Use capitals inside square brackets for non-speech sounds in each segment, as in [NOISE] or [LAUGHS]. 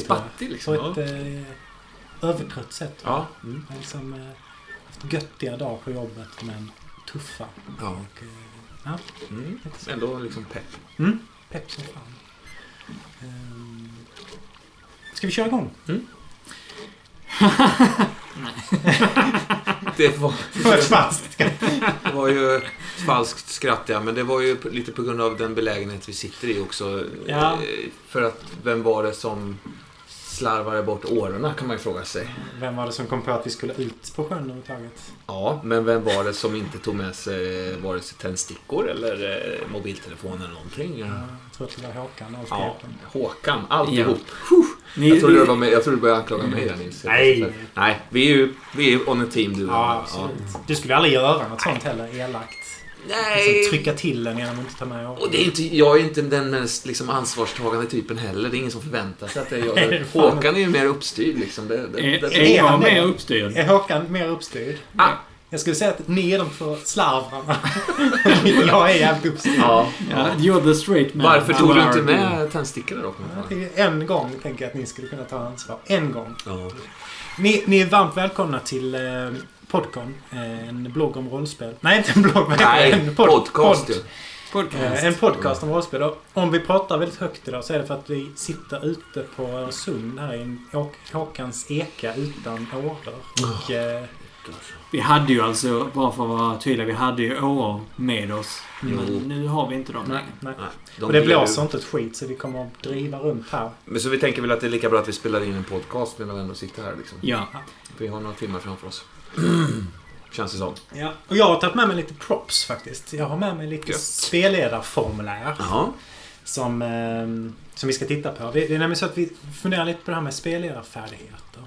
spattig. Spattig liksom. På ett Ja. eh, övertrött sätt. Ja. Mm. Jag har liksom, eh, haft göttiga dagar på jobbet men tuffa. ja. Och, eh, ja, Mm. Ändå liksom pepp. Mm, pepp som fan. Ehm, ska vi köra igång? [LAUGHS] [LAUGHS] [LAUGHS] Det [LAUGHS] var, Det var ett falskt skratt. [LAUGHS] det var ju ett falskt skratt, ja. Men det var ju lite på grund av den belägenhet vi sitter i också. Ja. Eh, För att, vem var det som slarvade bort årorna kan man ju fråga sig. Vem var det som kom på att vi skulle ut på sjön överhuvudtaget? Ja, men vem var det som inte tog med sig vare sig tändstickor eller eh, mobiltelefon eller någonting? Jag tror att det var Håkan Ja. Håkan, alltihop. Ni, Jag trodde, det var med, jag trodde du började anklaga mig där Nils. Nej. Nej, vi är ju vi är on a team du Ja, absolut. Du skulle aldrig göra något sånt heller, elakt. Nej, Liksom, trycka till den genom att inte ta med och det är inte, jag är inte den mest liksom, ansvarstagande typen heller. Det är ingen som förväntar sig att det är jag. [LAUGHS] Håkan är ju mer uppstyrd liksom. Det, det, Är, det, är jag mer uppstyrd? Är Håkan mer uppstyrd? Ah. Jag skulle säga att ni är de två slarvrarna. [LAUGHS] jag är jävligt uppstyrd. ja, Ja, you're the straight man. Varför tog du inte med tändstickorna då? En gång tänker jag att ni skulle kunna ta ansvar. En gång. Ja. Ni, ni är varmt välkomna till eh, Podcon. Eh, en blogg om rollspel. Nej, inte en blogg. Nej, en pod- podcast pod- ju. Podcast. Eh, en podcast om rollspel. Och om vi pratar väldigt högt idag så är det för att vi sitter ute på Öresund här i Håkans eka utan åror. Och, eh, Vi hade ju alltså, bara för att vara tydliga, vi hade ju år med oss. Jo. Men nu har vi inte dem. Nej. nej. Nej, de Och det ger ju- blåser inte ett skit så vi kommer att driva runt här. Men så vi tänker väl att det är lika bra att vi spelar in en podcast medan vi ändå sitter här liksom. Ja. Vi har några timmar framför oss. Känns det som. Ja. Och jag har tagit med mig lite props faktiskt. Jag har med mig lite Gött. spelledarformulär. Jaha. Som, eh, som vi ska titta på. Det, det är nämligen så att vi funderar lite på det här med spelledarfärdigheter.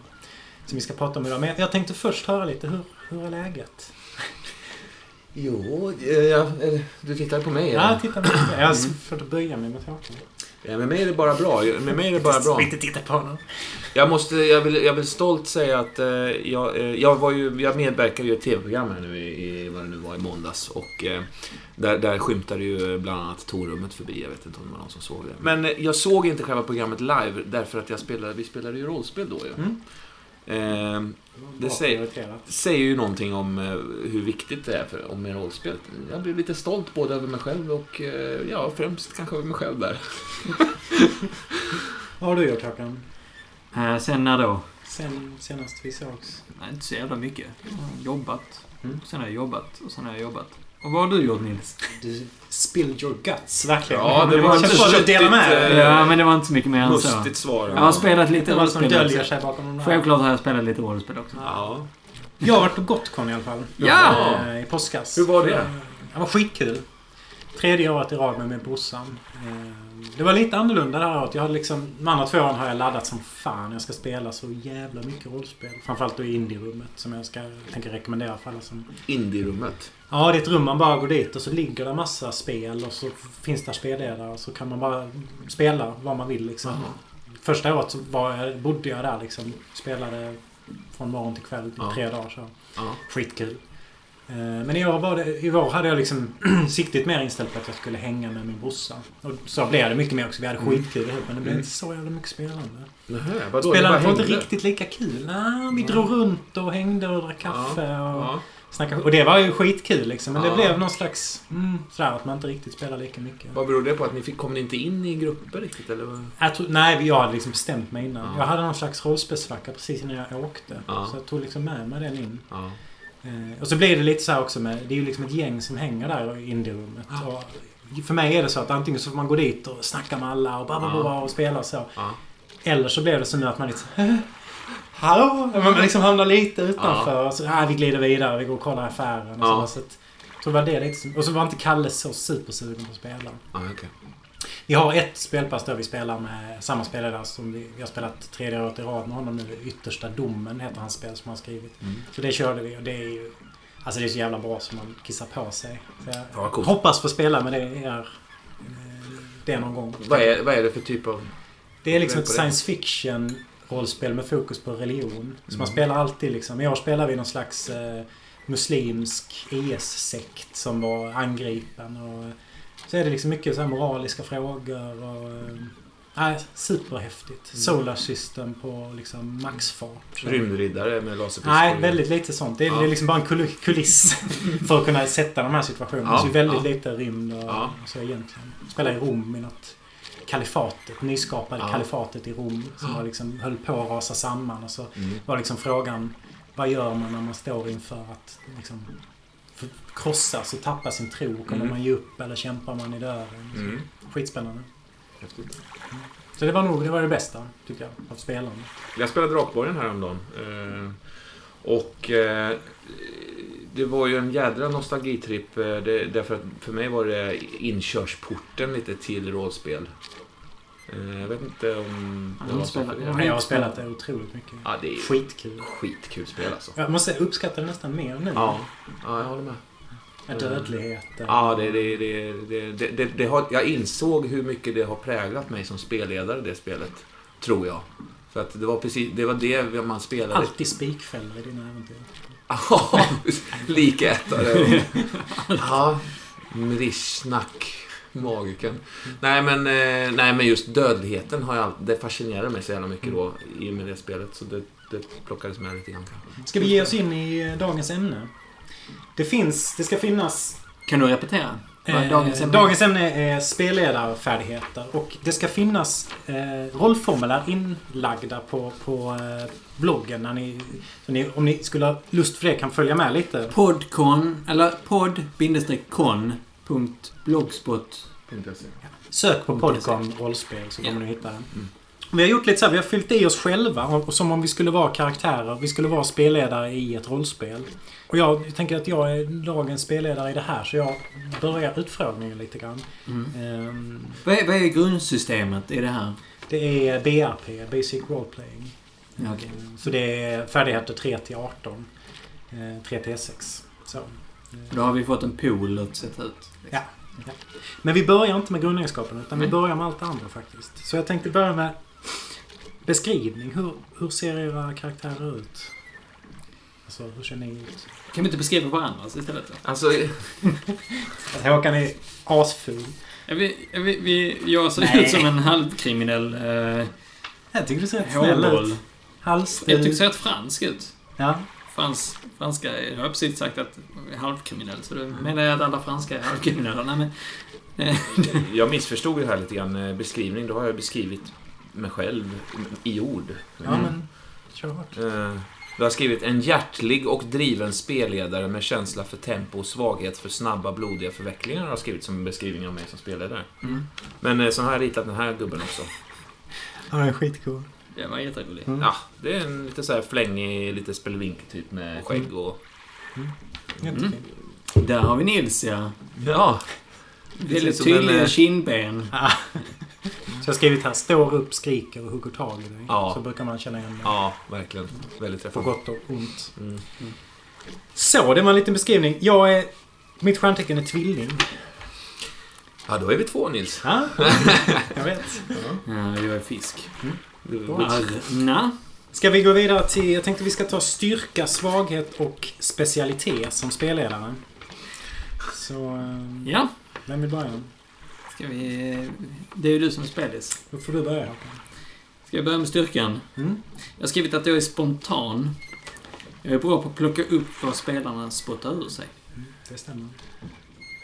Som vi ska prata om idag. Men jag tänkte först höra lite, hur, hur är läget? Jo, eh, ja, eller, du tittar på mig. Ja, eller? titta nu. Jag har svårt att böja mig mot Håkan. Ja, med mig är det bara bra. Med mig är det bara bra. [LAUGHS] Inte titta på honom. Jag, måste, jag, vill, jag vill stolt säga att eh, jag, eh, jag, var ju, jag medverkade ju i ett tv-program här nu i, vad det nu var i måndags. Och eh, där, där skymtade ju bland annat Torummet förbi. Jag vet inte om det var någon som såg det. Men eh, jag såg inte själva programmet live därför att jag spelade, vi spelade ju rollspel då ju. Mm. Eh, Det säger- säger ju någonting om eh, hur viktigt det är för, om med rollspel. Jag blir lite stolt både över mig själv och eh, ja, främst kanske över mig själv där. [LAUGHS] Vad har du gjort Håkan? Eh, sen när då? Sen senast vi sågs? Nej, inte så jävla mycket. Jag har jobbat. Mm. Sen har jag jobbat. Och sen har jag jobbat. Och vad har du gjort Nils? Du spilled your guts, verkligen. Ja, det Men var inte med dig. köttigt, eh, Ja, men det var inte så mycket mer än så. Mustigt svar. Jag har spelat lite Det rollspel också. sig bakom. Självklart har jag spelat lite rollspel också. Ja. Jag har varit på Gotcon i alla fall. Ja! Eh, I påskas. Hur var det? Eh, Det var skitkul. Tredje året i rad med min brorsan. Det var lite annorlunda det här året. Jag hade liksom, de andra två åren har jag laddat som fan. Jag ska spela så jävla mycket rollspel. Framförallt då i indie-rummet som jag ska, tänker rekommendera för alla som... Indie-rummet. Ja, det är ett rum man bara går dit och så ligger det massa spel och så finns det spelledare och så kan man bara spela vad man vill liksom. Första året så var jag, bodde jag där liksom. Spelade från morgon till kväll i Ja. tre dagar så. Ja. Skitkul. Eh, Men i år, var det, i år hade jag liksom [CLEARS THROAT] siktet mer inställt på att jag skulle hänga med min brorsa. Och så blev det mycket mer också. Vi hade Mm. skitkul ihop men det blev Mm. inte så jävla mycket spelande. Nähä, vadå? Det Spelandet var inte riktigt lika kul. Nej, vi drog runt och hängde och drack kaffe och Ja. snackade. Och det var ju skitkul liksom. Men Ja. det blev någon slags... Mm, sådär att man inte riktigt spelar lika mycket. Vad beror det på? Att ni fick, kom ni inte in i grupper riktigt? Eller? Jag tror, nej, jag hade liksom bestämt mig innan. Ja. Jag hade någon slags rollspelsvacka precis innan jag åkte. Ja. Så jag tog liksom med mig den in. Eh, och så blir det lite så också med... Det är ju liksom ett gäng som hänger där i indie-rummet. Ja. För mig är det så att antingen så får man gå dit och snacka med alla och, bara, bara, och spela och så. Eller så blir det så nu att man liksom... Hallå? Man liksom hamnar lite utanför. Och så, ah, vi glider vidare, vi går och kollar affären. Och Ja. så, så att, det var det lite Och så var inte Kalle så supersugen på att spela. Ja, okej. Vi har ett spelpass där vi spelar med samma spelare som vi, vi har spelat tredje året i rad med honom nu. Yttersta domen heter hans spel som han skrivit. Mm. Så det körde vi och det är ju... Alltså det är så jävla bra som man kissar på sig. Så jag Ja, coolt. hoppas få spela med det er, eh, det någon gång. Vad är, vad är det för typ av... Det är liksom ett är science fiction rollspel med fokus på religion. Så Mm. man spelar alltid liksom... I år spelar vi någon slags eh, muslimsk IS-sekt som var angripen. Och, så är det liksom mycket så här moraliska frågor och... Eh, Nej, superhäftigt. Solar System på liksom maxfart. Rymdriddare med laserpistol. Nej, väldigt lite sånt. Det är, Ja. liksom bara en kul- kuliss [LAUGHS] för att kunna sätta de här situationerna. Ja, Så väldigt ja. lite rymd och, Ja. så egentligen. Spela i Rom i något kalifatet, nyskapade Ja. kalifatet i Rom. Som Ja. var liksom, höll på att rasa samman. Och så Mm. var liksom frågan, vad gör man när man står inför att liksom, krossas och tappa sin tro? Kommer Mm. man ge upp eller kämpar man i döden? Mm. Skitspännande. Häftigt. Så det var nog det, var det bästa, tycker jag, av spelarna. Jag spelade Drakborgen häromdagen. Eh, och eh, det var ju en jädra nostalgitripp. eh, Det, därför att för mig var det inkörsporten lite till rollspel. Eh, jag vet inte om Ja, det var så spelar- för ja. er. Men jag har spelat det otroligt mycket. Ja, det är Skitkul. skitkul spel alltså. Jag måste uppskatta det nästan mer nu. Ja, ja jag håller med. Med dödligheten. Ja, det, det, det, det, det, har, jag insåg hur mycket det har präglat mig som spelledare, det spelet. Tror jag. För att det var precis det, var det man spelade. Alltid spikfällor i dina äventyr. Ja, [LAUGHS] likätare. [LAUGHS] Ja, Mrishnak. Magiken. Nej men, eh, nej men just dödligheten har jag det fascinerade mig så jävla mycket då i och med det spelet. Så det, det plockades med lite grann. Ska vi ge oss in i eh, dagens ämne? Det finns, det ska finnas... Kan du repetera? Eh, dagens ämne? dagens ämne är spelledarfärdigheter. Och det ska finnas rollformulär inlagda på, på bloggen. När ni, så ni, om ni skulle ha lust för det kan följa med lite. Podcon, eller pod-con.blogspot. Sök på Podcom rollspel så kommer Ja. ni hitta den. Mm. Vi har gjort lite så här, vi har fyllt i oss själva och, och som om vi skulle vara karaktärer. Vi skulle vara spelledare i ett rollspel. Och jag tänker att jag är dagens spelledare i det här så jag börjar utfrågningen lite grann. Mm. Ehm, Vad, är, vad är grundsystemet i det här? det är BRP, Basic Role Playing. Okej. Ehm, Så det är färdigheter 3 till 18. eh, 3 till 6. Så. Då har vi fått en pool att sätta ut. Ja. Men vi börjar inte med grundegenskaperna utan vi Nej. börjar med allt det andra faktiskt. Så jag tänkte börja med beskrivning. Hur, hur ser era karaktärer ut? Alltså, hur ser ni ut? Kan vi inte beskriva varandras istället? Då? Alltså, Att [LAUGHS] Håkan är asful. Ja, vi, ja, vi, vi, jag ser Nej. ut som en halvkriminell eh, Jag tycker du ser rätt snäll ut. Hals... Jag tycker du ser rätt fransk ut. Ja. Frans, franska, jag har precis sagt att jag är halvkriminell, så då menar jag att alla franska är halvkriminella. Nej, men, eh, [LAUGHS] jag missförstod ju här lite grann eh, beskrivning. Då har jag beskrivit mig själv i ord. Ja, men... Kör hårt. Eh, Du har skrivit en hjärtlig och driven spelledare med känsla för tempo och svaghet för snabba, blodiga förvecklingar har jag skrivit som en beskrivning av mig som spelledare. mm, Men eh, så har jag ritat den här gubben också. Ja, den är skitcool. Jag var jätterolig. Mm. Ja, det är en lite så här flängig, lite spelevink typ med skägg och... Jättefin. Där har vi Nils, ja. Ja! Väldigt som en, tydliga eh, kindben. Ah. [LAUGHS] Så jag har skrivit här, står upp, skriker och hugger tag i dig. Ja. Så brukar man känna igen det. Ja, verkligen. Väldigt På träffande. gott och ont. Mm. Så, det var en liten beskrivning. Jag är... Mitt stjärntecken är tvilling. Ja, då är vi två Nils. Ja, [LAUGHS] jag vet. Ja, jag är fisk. Du- Arna. Ska vi gå vidare till... Jag tänkte vi ska ta styrka, svaghet och specialitet som spelledare. Så... eh, Ja, Vem vill börja? ska vi... Det är ju du som är spelis. Då får du börja Håkan. Ska jag börja med styrkan? Mm. Jag har skrivit att jag är spontan. Jag är bra på att plocka upp vad spelarna spottar ur sig. Det stämmer.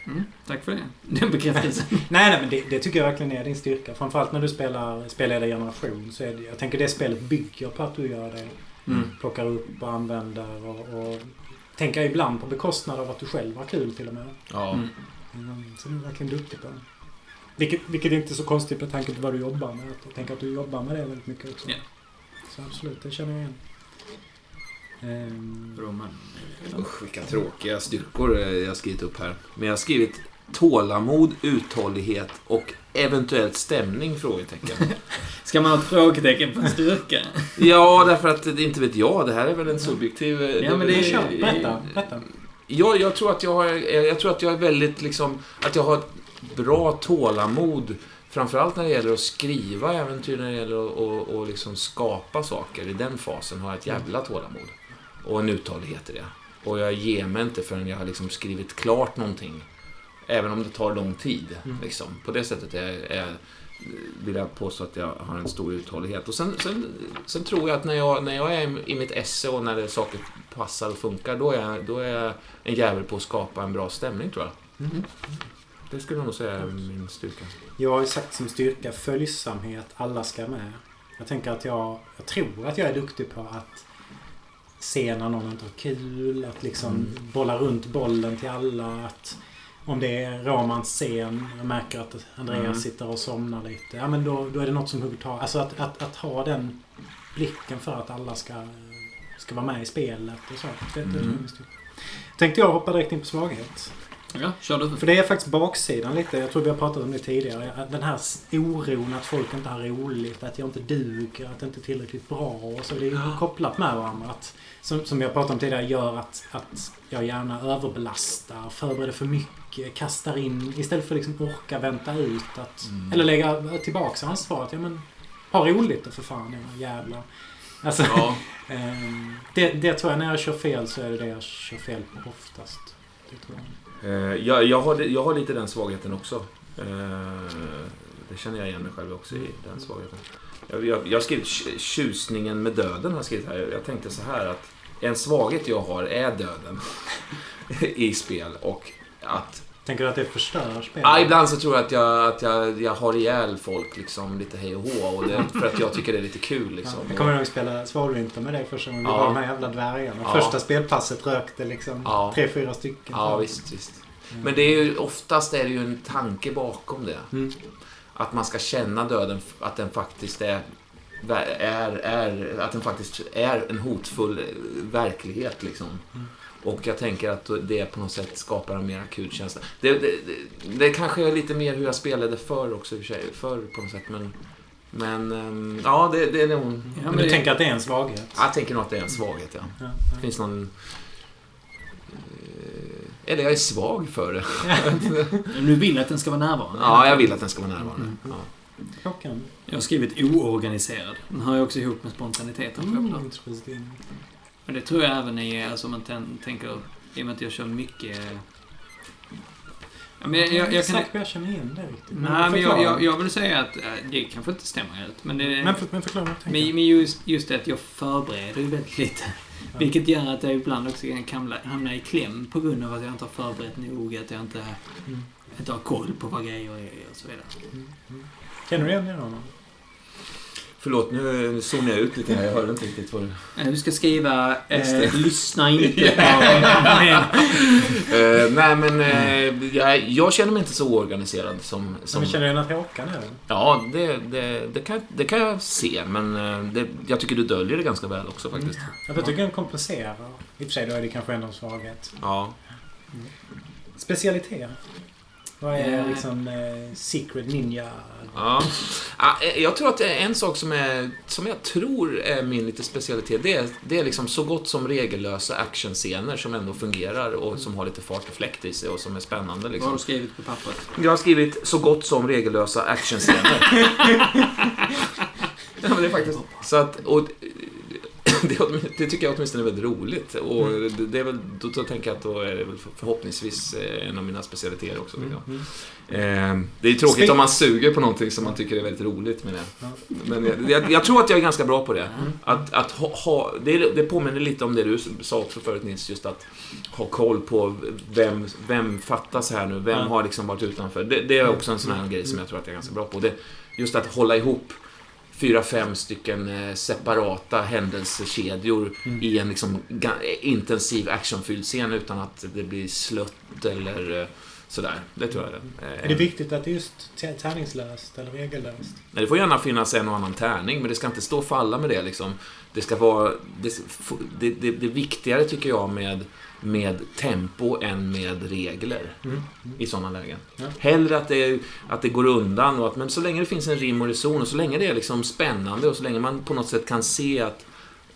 Mm, tack för det. [LAUGHS] Den bekräftelsen. [LAUGHS] Nej, nej, men det, det tycker jag verkligen är din styrka. Framförallt när du spelar spelleder generation. Så är det, jag tänker det spelet bygger på att du gör det. Mm. Plockar upp och använder och, och tänker ibland på bekostnad av att du själv har kul till och med. Ja. Mm. Mm, Så du är verkligen duktig på det. Vilket, vilket är inte är så konstigt med tanke på vad du jobbar med. Jag tänker att du jobbar med det väldigt mycket också. Ja. Så absolut, det känner jag igen. Ehm, Roman. Usch, vilka tråkiga styrkor eh, jag har skrivit upp här. Men jag har skrivit tålamod, uthållighet och eventuellt stämning? Frågetecken. [LAUGHS] Ska man ha ett frågetecken på en styrka? [LAUGHS] Ja, därför att det inte vet jag. Det här är väl en subjektiv... eh, Ja, men det det- kör. Berätta, berätta. Ja, jag tror att jag har, eh, jag tror att jag är väldigt liksom... Att jag har ett bra tålamod. Framförallt när det gäller att skriva äventyr, när det gäller att och, och liksom skapa saker. I den fasen har jag ett jävla tålamod. Och en uthållighet i det. Och jag ger mig inte förrän jag har liksom skrivit klart någonting. Även om det tar lång tid. Mm. Liksom. På det sättet är, är vill jag påstå att jag har en stor uthållighet. Och sen, sen, sen tror jag att när jag, när jag är i mitt esse och när det, saker passar och funkar, då är, jag, då är jag en jävel på att skapa en bra stämning tror jag. Mm. Det skulle jag nog säga är min styrka. Jag har ju sagt som styrka följsamhet, alla ska med. Jag tänker att jag, jag tror att jag är duktig på att se när någon inte har kul, att liksom Mm. bolla runt bollen till alla. Att om det är Romans scen, jag märker att Andreas Mm. sitter och somnar lite. Ja men då, då är det något som hugger tag. Alltså att, att, att ha den blicken för att alla ska, ska vara med i spelet och så. Det, Mm. det, Tänkte jag hoppa direkt in på svaghet. Ja, kör du. För det är faktiskt baksidan lite. Jag tror vi har pratat om det tidigare. Den här oron att folk inte har roligt, att jag inte duger, att det inte är tillräckligt bra. Och så det är Ja. kopplat med varandra. Att, som, som jag pratade om tidigare, gör att, att jag gärna överbelastar, förbereder för mycket, kastar in istället för att liksom orka vänta ut. Att, Mm. Eller lägga tillbaka ansvaret. Ja, men, ha roligt då för fan, ja, jävlar. Alltså, Ja, [LAUGHS] ehm, det, det tror jag, när jag kör fel så är det det jag kör fel på oftast. Det tror jag. Eh, jag, jag, har, jag har lite den svagheten också. Eh, det känner jag igen mig själv också i, den svagheten. Jag, jag, jag har skrivit tjusningen med döden. Har jag, skrivit här. jag tänkte så här att en svaghet jag har är döden [LAUGHS] i spel. Och att Tänker du att det förstör spelet? Ja, ibland så tror jag att jag, att jag, jag har ihjäl folk liksom lite hej och hå. Och det, för att jag tycker det är lite kul liksom. Ja, jag kommer ihåg att vi spelade Svalvinter med dig första gången. Vi Ja. var de här jävla dvärgarna. Ja. Första spelpasset rökte liksom Ja. tre, fyra stycken. Ja, visst, visst. Men det är ju, oftast är det ju en tanke bakom det. Mm. Att man ska känna döden, att den faktiskt är, är, är, att den faktiskt är en hotfull verklighet. Liksom. Mm. Och jag tänker att det på något sätt skapar en mer akut känsla. Det, det, det, det kanske är lite mer hur jag spelade förr också, i och för sig. Förr på något sätt. Men, men ehm, ja, det, det är nog... Ja, Men men du tänker att det är en svaghet? Jag tänker nog att det är en svaghet, ja. Ja, Det finns någon... eh, Eller jag är svag för det. [LAUGHS] Du vill att den ska vara närvarande? Ja, jag vill att den ska vara närvarande. Mm. Ja. ja. Jag har skrivit oorganiserad. Den hör ju också ihop med spontaniteten. Mm. Men det tror jag även är, alltså man tän- tänker, i och med att jag kör mycket... Men jag, jag, jag kan... Säkert jag känner igen det riktigt. Nej, men jag, jag, jag vill säga att äh, det kanske inte stämmer helt. Men, det, Men, för, men förklara vad men, men just, just det att jag förbereder ju väldigt lite. Ja. Vilket gör att jag ibland också kan hamna, i kläm på grund av att jag inte har förberett nog, att jag inte, Mm. inte har koll på vad grejer är och så vidare. Mm. Mm. Känner du igen det honom? Förlåt, nu zonar jag ut lite här. Jag hörde inte riktigt vad du... Eh, Du ska skriva eh, “Lyssna inte [LAUGHS] på...” Eh, nej, men eh, jag, jag känner mig inte så oorganiserad som... som Men känner du att Håkan är? Ja, det, det, det, kan, det kan jag se, men eh, det, jag tycker du döljer det ganska väl också faktiskt. Ja, för jag tycker den kompenserar. I och för sig, då är det kanske ändå en svaghet. Ja. Specialitet? Vad är Eh. liksom eh, Secret Ninja? Ja. Ja, eh, Jag tror att en sak som, är, som jag tror är min lite specialitet. Det är, det är liksom så gott som regellösa actionscener som ändå fungerar och som har lite fart och fläkt i sig och som är spännande. Vad har Liksom. du skrivit på pappret? Jag har skrivit så gott som regellösa actionscener. [LAUGHS] ja, men det är faktiskt... Så att, och, [LAUGHS] det, det tycker jag åtminstone är väldigt roligt. Och det, det är väl, då, då tänker jag att då är det väl förhoppningsvis eh, en av mina specialiteter också. Mm. Eh, det är tråkigt Spe- om man suger på någonting som man tycker är väldigt roligt med det. Men jag, jag, jag tror att jag är ganska bra på det. Mm. Att, att ha, ha, det, det påminner lite om det du sa också förut Nils, just att ha koll på vem, vem fattas här nu, vem har liksom varit utanför. Det, det är också en sån här grej som jag tror att jag är ganska bra på. Det, just att hålla ihop fyra, fem stycken eh, separata händelsekedjor Mm. i en liksom intensiv actionfylld scen utan att det blir slött eller eh, sådär. Det tror jag det Är det viktigt att det är just tärningslöst eller regellöst? Nej, det får gärna finnas en och annan tärning, men det ska inte stå och falla med det. Liksom. Det ska vara... Det, det, det, det viktigare, tycker jag, med, med tempo än med regler Mm. i sådana lägen. Ja. Hellre att det, att det går undan, och att, men så länge det finns en rim och reson och så länge det är liksom spännande och så länge man på något sätt kan se att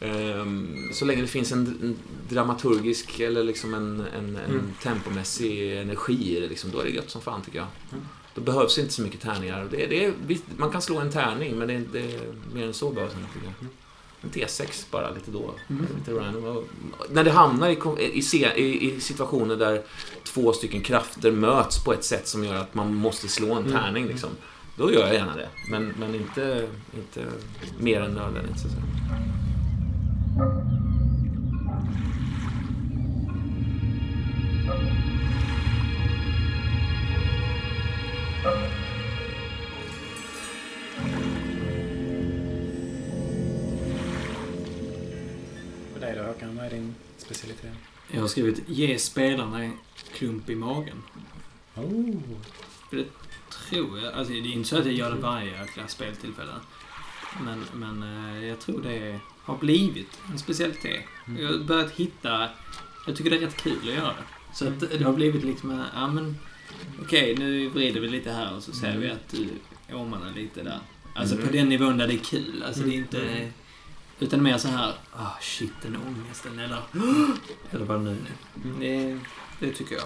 ehm, så länge det finns en, dramaturgisk eller liksom en, en, en Mm. tempomässig energi i det, liksom, då är det gött som fan tycker jag. Mm. Då behövs inte så mycket tärningar. Det, det är, man kan slå en tärning, men det är inte mer än så behövs det inte. Mm. En T6 bara lite då. Mm. Lite random. Och När det hamnar i, i, i, situationer där två stycken krafter möts på ett sätt som gör att man måste slå en Mm. tärning. Liksom. då gör jag gärna det. Men, men inte, inte mer än nödvändigt, så att säga. För dig då Håkan, vad är din specialitet? Jag har skrivit ge spelarna en klump i magen. Oh. Det tror jag. Alltså det är inte så att jag gör det varje jäkla speltillfälle. Men, men eh, jag tror det har blivit en specialitet. Mm. Jag har börjat hitta... Jag tycker det är rätt kul att göra det. Så att det har blivit liksom, eh, ja men... Okej, nu vrider vi lite här och så ser Mm. vi att du åmanar lite där. Alltså Mm. på den nivån där det är kul. Alltså det är inte... Mm. Utan mer så här, ah shit den ångesten eller... eller vad det nu är. Mm. Det, det tycker jag.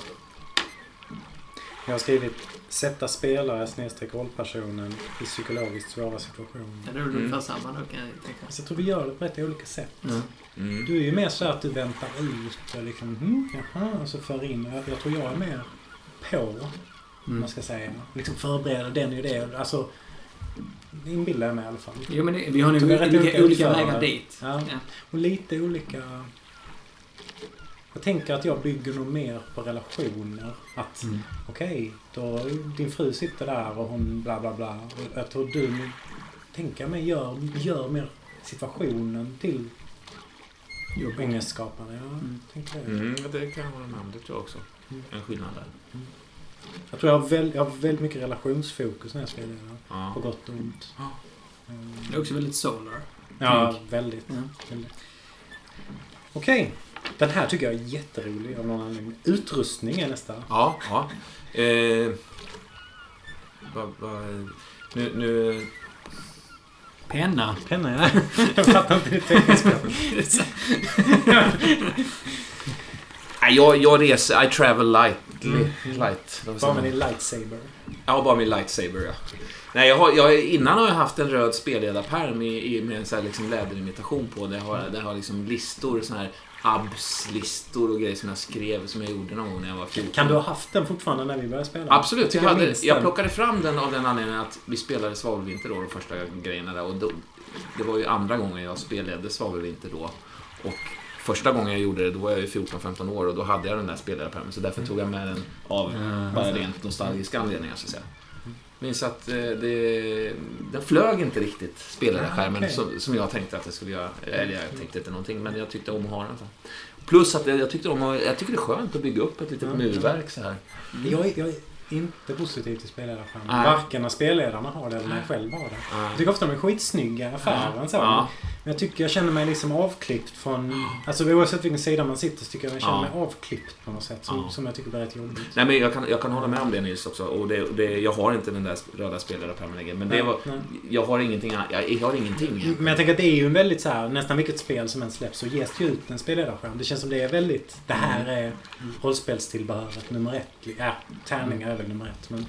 Jag har skrivit sätta spelare snedstreck rollpersonen i psykologiskt svåra situationer. Ja, det är Mm. ungefär samma då kan jag tänka. Alltså, jag tror vi gör det på rätt olika sätt. Ja. Mm. Du är ju mer så att du väntar ut och liksom, hm, jaha, och så för in. Jag, jag tror jag är mer på, Mm. man ska säga. Liksom förbereda den och det. Alltså, inbillar jag mig i alla fall. Jo, men det, vi har nog olika, olika olika vägar dit. Ja. Ja. Och lite olika... Jag tänker att jag bygger nog mer på relationer. Att Mm. okej, då din fru sitter där och hon bla bla bla. Och jag tror du, tänker mig, gör, gör mer situationen till Jobbigt. ångestskapande. Jag Mm. det. Mm, det kan jag hålla med om. Det tror jag också. Mm. En skillnad där. Jag tror jag har, väl, jag har väldigt mycket relationsfokus när jag spelar. Ja. På gott och ont. Ja. Det är också väldigt solar. Ja, väldigt. Ja. väldigt. Okej. Den här tycker jag är jätterolig av någon anledning. Utrustning är nästa. Ja, ja. Eh, va, va, nu, nu... Penna. Penna, ja. Jag fattar inte ditt. [LAUGHS] Nej, jag, jag reser... I travel lightly. Mm. Light. Bara med din lightsaber. Ja, bara min lightsaber, ja. Nej, jag har, jag, innan har jag haft en röd spelledarpärm i, i, med en sån här liksom läderimitation på. Där har, där har liksom listor, såna här abs-listor och grejer som jag skrev, som jag gjorde någon gång när jag var 14. Kan du ha haft den fortfarande när vi började spela? Absolut. Jag, jag hade, jag plockade fram den av den anledningen att vi spelade Svavelvinter då, de första grejerna där. Och då, det var ju andra gången jag spelledde Svavelvinter då. Och första gången jag gjorde det, då var jag ju 14-15 år och då hade jag den där spelledarpärmen. Så därför tog jag med den av Ja, bara det. rent nostalgiska anledningar, så att säga. Minns att eh, det, den flög inte riktigt, spelledarskärmen, Ah, okej. som, som jag tänkte att det skulle göra. Eller jag tänkte inte någonting, men jag tyckte om att ha den. fall. Plus att jag, jag tyckte om att, jag tycker det är skönt att bygga upp ett litet murverk så här. Jag, jag inte positiv till spelledarskärmar. Nej. Varken när spelledarna har det eller när jag själv har det. Jag tycker ofta de är skitsnygga affären. Så. Ja. Men jag tycker jag känner mig liksom avklippt från... Alltså oavsett vilken sida man sitter så tycker jag jag känner Ja. mig avklippt på något sätt. Som, Ja. som jag tycker blir rätt jobbigt. Nej, men jag kan, jag kan hålla med om det Nils också. Och det, det, jag har inte den där röda spelledarpärmen längre. Men det Nej, var, nej. jag har ingenting. Jag, jag har ingenting. Men jag tänker att det är ju en väldigt så här, nästan vilket spel som än släpps så ges det ju ut en spelledarskärm. Det känns som det är väldigt, det här är rollspelstillbehöret nummer ett. Ja, tärningar är väl nummer ett men...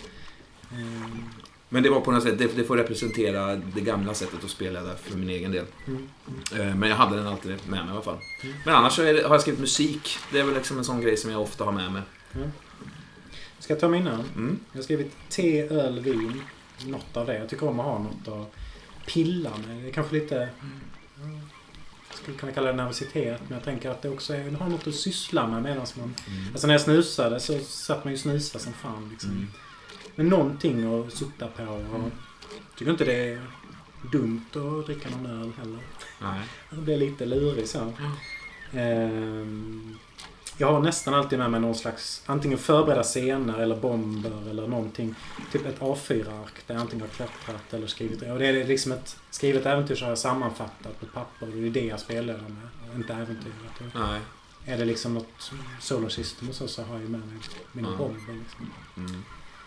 ehm, Men det var på något sätt, det, det får representera det gamla sättet att spela där för min egen del. mm. Eh, Men jag hade den alltid med mig i alla fall. Mm. Men annars så det, har jag skrivit musik. Det är väl liksom en sån grej som jag ofta har med mig. Ska jag ta mina? Mm. Jag har skrivit te, öl, vin. Något av det. Jag tycker om att ha något att pilla med. Det är kanske lite... Jag skulle kunna kalla det nervositet. Men jag tänker att det också är, har något att syssla med medan man... Alltså när jag snusade så satt man ju snusa som fan liksom. Mm. Men någonting att sutta på. Och tycker inte det är dumt att dricka någon öl heller. Nej. Det blir lite lurig så. Ehm, jag har nästan alltid med mig någon slags antingen förberedda scener eller bomber eller någonting. Typ ett A4-ark där jag antingen har klättrat eller skrivit. Och det är liksom ett skrivet äventyr så har jag sammanfattat på papper. Och det är det jag spelar med. Inte äventyret. Nej. är det liksom något Solar System och så, så har jag med mig mina Ja. bomber. Liksom. Mm.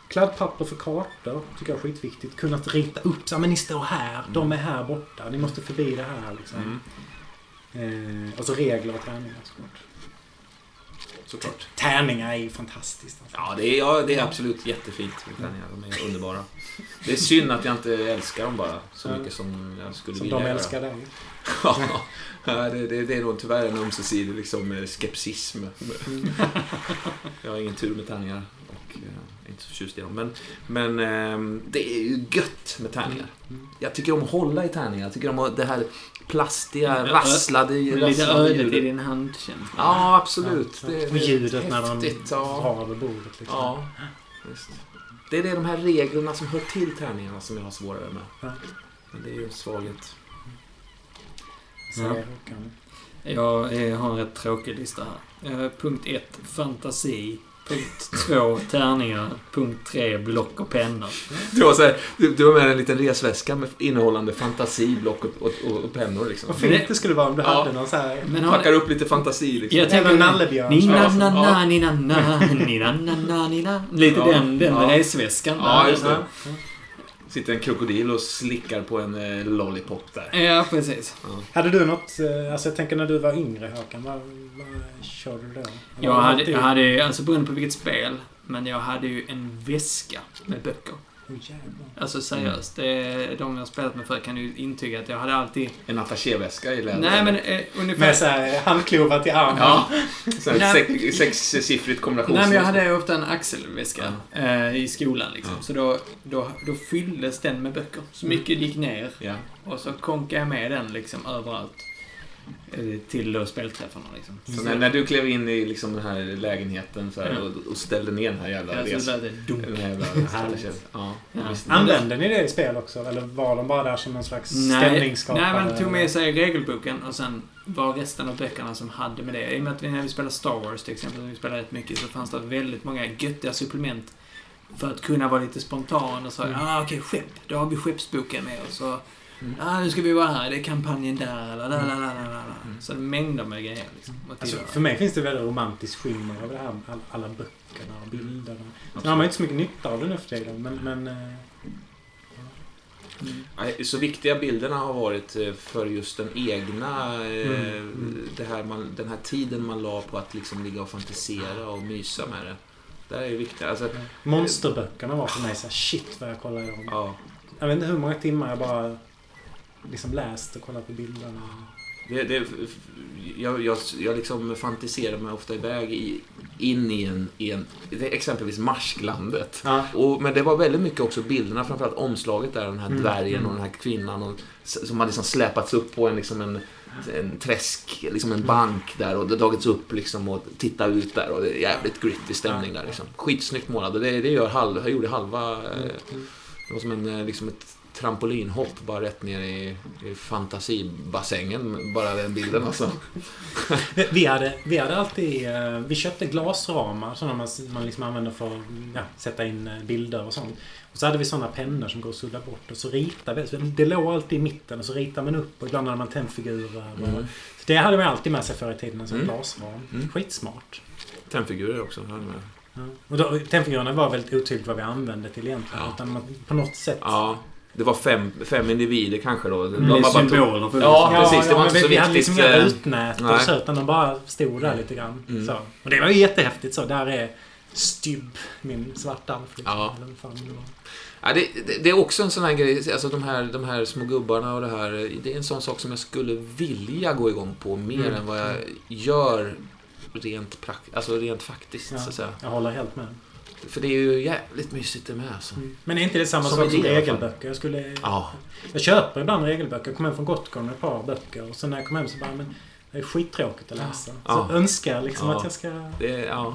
Kladdpapper för kartor tycker jag är skitviktigt. Kunnat rita upp så men ni står här, de är här borta, ni måste förbi det här. Liksom. Mm. Eh, och så regler och träningar såklart. Såklart. Tärningar är ju fantastiskt. Alltså. Ja, det är, ja, det är absolut jättefint med tärningar. De är underbara. Det är synd att jag inte älskar dem bara så mycket som jag skulle Som vilja de göra. älskar dig. [LAUGHS] Ja, det, det, det är nog tyvärr en ömsesidig liksom, skepsism. Mm. [LAUGHS] Jag har ingen tur med tärningar. Och eh, inte så förtjust i dem. Men, men ehm, det är ju gött med tärningar. Mm. Jag tycker om att hålla i tärningar. Jag tycker om det här plastiga, Mm, rasslade, lite ödet i din handkänsla. Ja, absolut. Ja, Det, Och ljudet när de drar över bordet. Liksom. Ja, visst. Det är det, de här reglerna som hör till tärningarna som jag har svårare med. Ja. Men det är ju en svaghet. Ja. Jag har en rätt tråkig lista här. Eh, Punkt 1. Fantasi. Punkt 2. Tärningar. Punkt 3. Block och pennor. Du har, så här, du, du har med en liten resväska med innehållande fantasi, block och, och, och, och pennor. Liksom. Vad fint det skulle vara om du Ja. hade någon så här... Men har Packar upp lite fantasi. Liksom. Jag tänker- nallebjörn. Nina na na nina na nina na na nina. Lite Ja, den, den ja. resväskan. Ja, just det. Ja. Sitter en krokodil och slickar på en eh, lollipop där. Ja, precis. Hade du något... eh, Alltså jag tänker när du var yngre Håkan. Vad, vad körde du då? Eller Jag hade, jag hade, alltså beroende på vilket spel, men jag hade ju en väska med böcker. Jävlar. Alltså seriöst, det, de jag spelat med förr kan ju intyga att jag hade alltid... En attachéväska i läder. Nej men eh, ungefär... Med så här handklovar till armen. Ja, [LAUGHS] Nej. sex, sexsiffrigt kombinationsnummer. Nej, men jag hade ofta en axelväska eh, i skolan liksom. Ja. Så då, då, då fylldes den med böcker. Så mycket gick ner. Ja. Och så konkade jag med den liksom överallt. Eh, till spelträffarna liksom. Så när, när du klev in i liksom den här lägenheten så här, Ja. och, och ställde ner den här jävla Ja, resan. Den här jävla. Ja, Ja. Använde ni det i spel också? Eller var de bara där som någon slags Nej, stämningsskapare? nej, man tog med sig regelboken och sen var resten av böckerna som hade med det. I och med att vi, när vi spelade Star Wars till exempel, som vi spelade rätt mycket, så fanns det väldigt många göttiga supplement för att kunna vara lite spontan och så, Mm. ah okej, skepp. Då har vi skeppsboken med oss. Och, Mm. ah, nu ska vi vara här, det är kampanjen där, la, la, la, la, la. Mm. Så det är mängder med grejer liksom. Alltså, för mig finns det väldigt romantiskt skimmer över det här. All, alla böckerna och bilderna. Sen har man inte så mycket nytta av det nu för tiden. Men, men eh, Mm. Så viktiga bilderna har varit eh, för just den egna, eh, Mm, mm. Det här man, den här tiden man la på att liksom ligga och fantisera och mysa med det. Det är ju viktigt. Alltså, monsterböckerna var för mig så här, shit vad jag kollade dem. ja, Jag vet inte hur många timmar jag bara liksom läst och kollat på bilderna. det, det, jag, jag, jag liksom fantiserar mig ofta iväg i, in i en, i en exempelvis Marsklandet. Ja. Och, men det var väldigt mycket också bilderna, framförallt omslaget där, den här Mm, dvärgen mm. och den här kvinnan och, som hade liksom släpats upp på en, liksom en, en träsk, liksom en bank där och det dragits upp liksom och titta ut där och det är jävligt gritty stämning där liksom. Skitsnyggt målad och det, det gör halv, jag gjorde halva, eh, Mm. det var som en, eh, liksom ett trampolinhopp bara rätt ner i, i fantasibassängen, bara den bilden alltså. Vi hade, vi hade alltid... eh, Vi köpte glasramar sådana man, man liksom använder för att ja, sätta in eh, bilder och sånt. Och så hade vi sådana pennor som går att sudda bort och så ritade vi. Det låg alltid i mitten och så ritade man upp och ibland hade man tennfigurer. Mm. Så det hade man alltid med sig förr i tiden, en sån Mm. glasram. Mm. Skitsmart. Tennfigurer också. hade med. Ja. Och då, tennfigurerna var väldigt otydligt vad vi använde till egentligen. Ja. Utan man, på något sätt... Ja, det var fem, fem individer kanske då. De tog- symboler för Ja, Ja, precis, det ja, var inte så vi, vi hade viktigt, liksom inga rutnät nej. och så, utan de bara stod där lite grann. Mm. Så. Och det var ju jättehäftigt så. Där är Stybb, min. Ja. Det var. Ja, det, det, det är också en sån här grej, alltså de här, de här små gubbarna och det här. Det är en sån sak som jag skulle vilja gå igång på mer Mm. än vad jag gör rent, prakt, alltså rent faktiskt. Ja. Så att säga. Jag håller helt med. För det är ju jävligt mysigt det med alltså. Men är inte det samma Som sak som regelböcker? Jag, skulle, Ja, jag köper ibland regelböcker. Jag kom hem från Gotcon med ett par böcker. Och sen när jag kom hem så bara, men det är skittråkigt att läsa. Ja. Så önskar jag liksom Ja. att jag ska... det är, ja.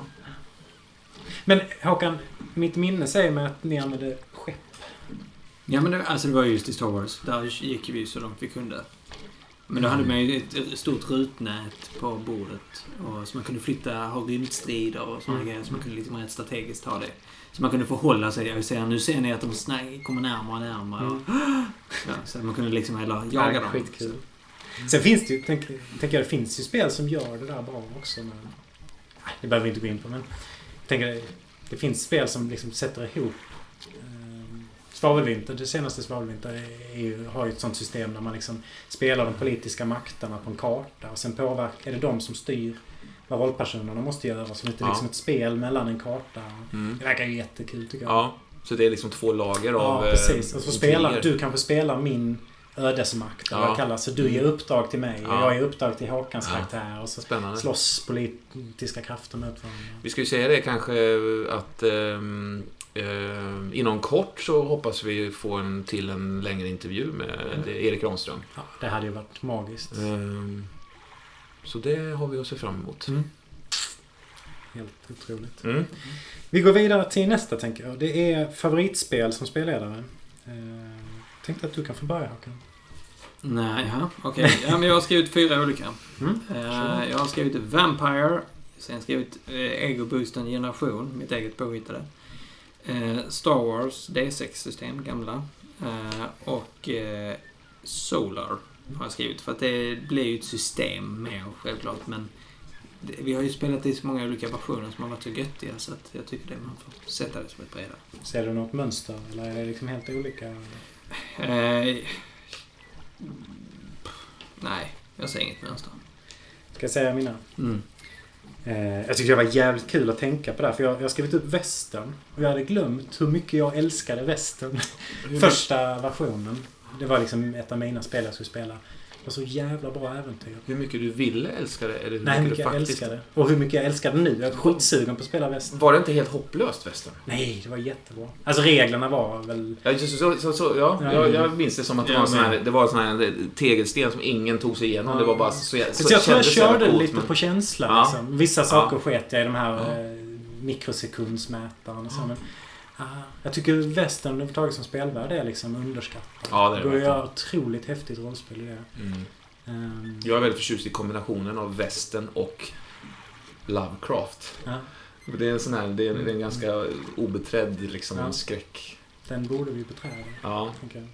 Men Håkan, mitt minne säger mig att ni använde skepp. Ja, men det, alltså det var ju just i Star Wars. Där gick vi så långt vi kunde. Men då hade man ju ett, stort rutnät på bordet. Och, så man kunde flytta, ha rymdstrider och sådana Mm. grejer. Så man kunde liksom rätt strategiskt ha det. Så man kunde förhålla sig. Jag ser, nu ser ni att de kommer närmare och närmare. Mm. Ja, så man kunde liksom hela jaga dem. Skitkul. Sen finns det ju, tänk, tänker jag, det finns ju spel som gör det där bra också. Men, det behöver vi inte gå in på, men jag tänker, det, finns spel som liksom sätter ihop Svavelvinter, det senaste Svavelvinter ju, har ju ett sånt system där man liksom spelar de politiska makterna på en karta och sen påverkar, är det de som styr vad rollpersonerna måste göra. Så det är inte Ja. liksom ett spel mellan en karta. Mm. Det verkar ju jättekul tycker jag. ja. Så det är liksom två lager av Ja, precis. eh, Och så spelar, du kanske spelar min ödesmakt. Eller Ja. vad det kallas. Så du ger uppdrag till mig och Ja. jag ger uppdrag till Håkans Ja. karaktär. Och så Spännande. slåss politiska krafter mot varandra. Vi ska ju säga det kanske att ehm, ehm, inom kort så hoppas vi få en till en längre intervju med Mm. Erik Ramström. Ja, det hade ju varit magiskt. Ehm, så det har vi att se fram emot. Mm. Helt otroligt. Mm. Vi går vidare till nästa tänker jag. Det är favoritspel som spelledare. Eh, tänkte att du kan få börja Håkan. Nej, ja, okej. Ja, men jag har skrivit fyra olika. Mm. Eh, jag har skrivit Vampire. Sen skrivit eh, Ego Boosten Generation, mitt eget påhittade. Eh, Star Wars D6-system, gamla. Eh, och eh, Solar har jag skrivit. För att det blir ju ett system mer självklart. Men vi har ju spelat i så många olika versioner som har varit så göttiga så att jag tycker det man får sätta det som ett bredare. Ser du något mönster eller är det liksom helt olika? Eh, nej, jag ser inget mönster. Ska jag säga mina? Mm. Eh, jag tyckte det var jävligt kul att tänka på det här. För jag, jag har skrivit upp västern. Och jag hade glömt hur mycket jag älskade västern. [LAUGHS] Första versionen. Det var liksom ett av mina spel jag skulle spela. Var så jävla bra äventyr. Hur mycket du ville älska det eller hur Nej, hur mycket mycket du jag faktiskt... älskade. Och hur mycket jag älskar det nu. Jag är skitsugen på att spela västern. Var det inte helt hopplöst västern? Nej, det var jättebra. Alltså reglerna var väl... Ja, just, så, så, så, ja, Ja, jag, ja. jag minns det som att det Ja, var en sån här, det var en sån här tegelsten som ingen tog sig igenom. Ja. Det var bara så, så, så, Så jag tror jag körde coolt, lite men- på känsla Ja. liksom. Vissa saker sket jag i de här Ja. eh, mikrosekundsmätaren och så. Men, jag tycker västern överhuvudtaget som spelvärld är liksom underskattat. Ja, det är det verkligen. jag otroligt häftigt rollspel i det. Mm. Ehm, Jag är väldigt förtjust i kombinationen av västern och Lovecraft. ja, Det är en sån här, det är, en ganska obeträdd liksom, Ja. skräck. den borde vi beträda. Ja. jag.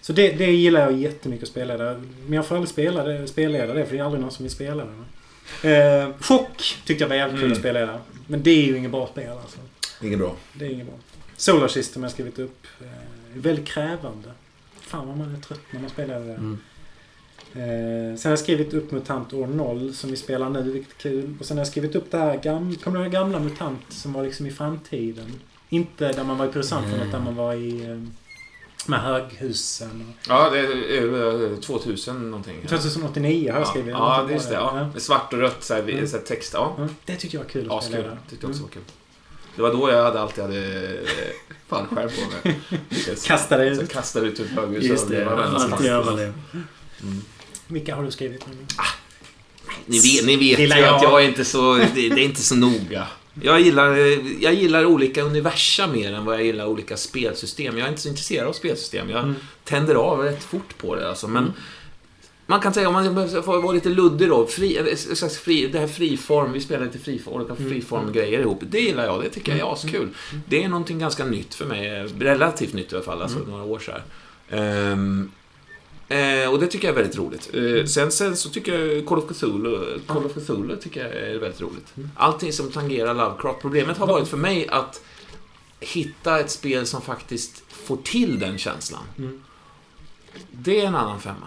Så det, det gillar jag jättemycket att spela där. Men jag får aldrig spela det, spelleda det för det är aldrig någon som vill spela det. Eh, chock tyckte jag var jävligt kul Mm. att spela där. Men det är ju inget bra spel alltså. Inget bra. Det är inget bra. Solar System har jag skrivit upp. Eh, väldigt krävande. Fan vad man är trött när man spelar det. Mm. Eh, sen har jag skrivit upp MUTANT år 0 som vi spelar nu, vilket är kul. Och sen har jag skrivit upp det här gamla, kommer du ihåg gamla MUTANT som var liksom i framtiden? Inte där man var i producenterna Mm. utan man var i eh, med höghusen. Och, Ja, det är eh, 2000 någonting. 2089 har jag Ja, skrivit. ja, är just det. Ja. Svart och rött så här, Mm. så här text. Ja, Ja, det tyckte jag var kul att spela. askul. där. Tyckte jag också Mm. var kul. Det var då jag hade alltid hade eh, fallskärm på mig. [LAUGHS] Kastade Så ut. jag kastade ut ur ett höghus. Just det, alltid överlev. Mm. Vilka har du skrivit? Ni vet, ni vet ju att jag är inte så... Det, det är inte så noga. Jag gillar, jag gillar olika universa mer än vad jag gillar olika spelsystem. Jag är inte så intresserad av spelsystem. Jag Mm. tänder av rätt fort på det alltså. Men Mm. Man kan säga, om man får vara lite luddig då. Fri, slags fri, det här friform, vi spelar lite friform, olika Mm. friform-grejer ihop. Det gillar jag, det tycker jag är askul. Det är någonting ganska nytt för mig. Relativt nytt i alla fall, alltså Mm. några år så här. Ehm, eh, och det tycker jag är väldigt roligt. Eh, sen, sen så tycker jag Call of Cthulhu, Call of Cthulhu tycker jag är väldigt roligt. Mm. Allting som tangerar Lovecraft. Problemet har Va- varit för mig att hitta ett spel som faktiskt får till den känslan. Mm. Det är en annan femma.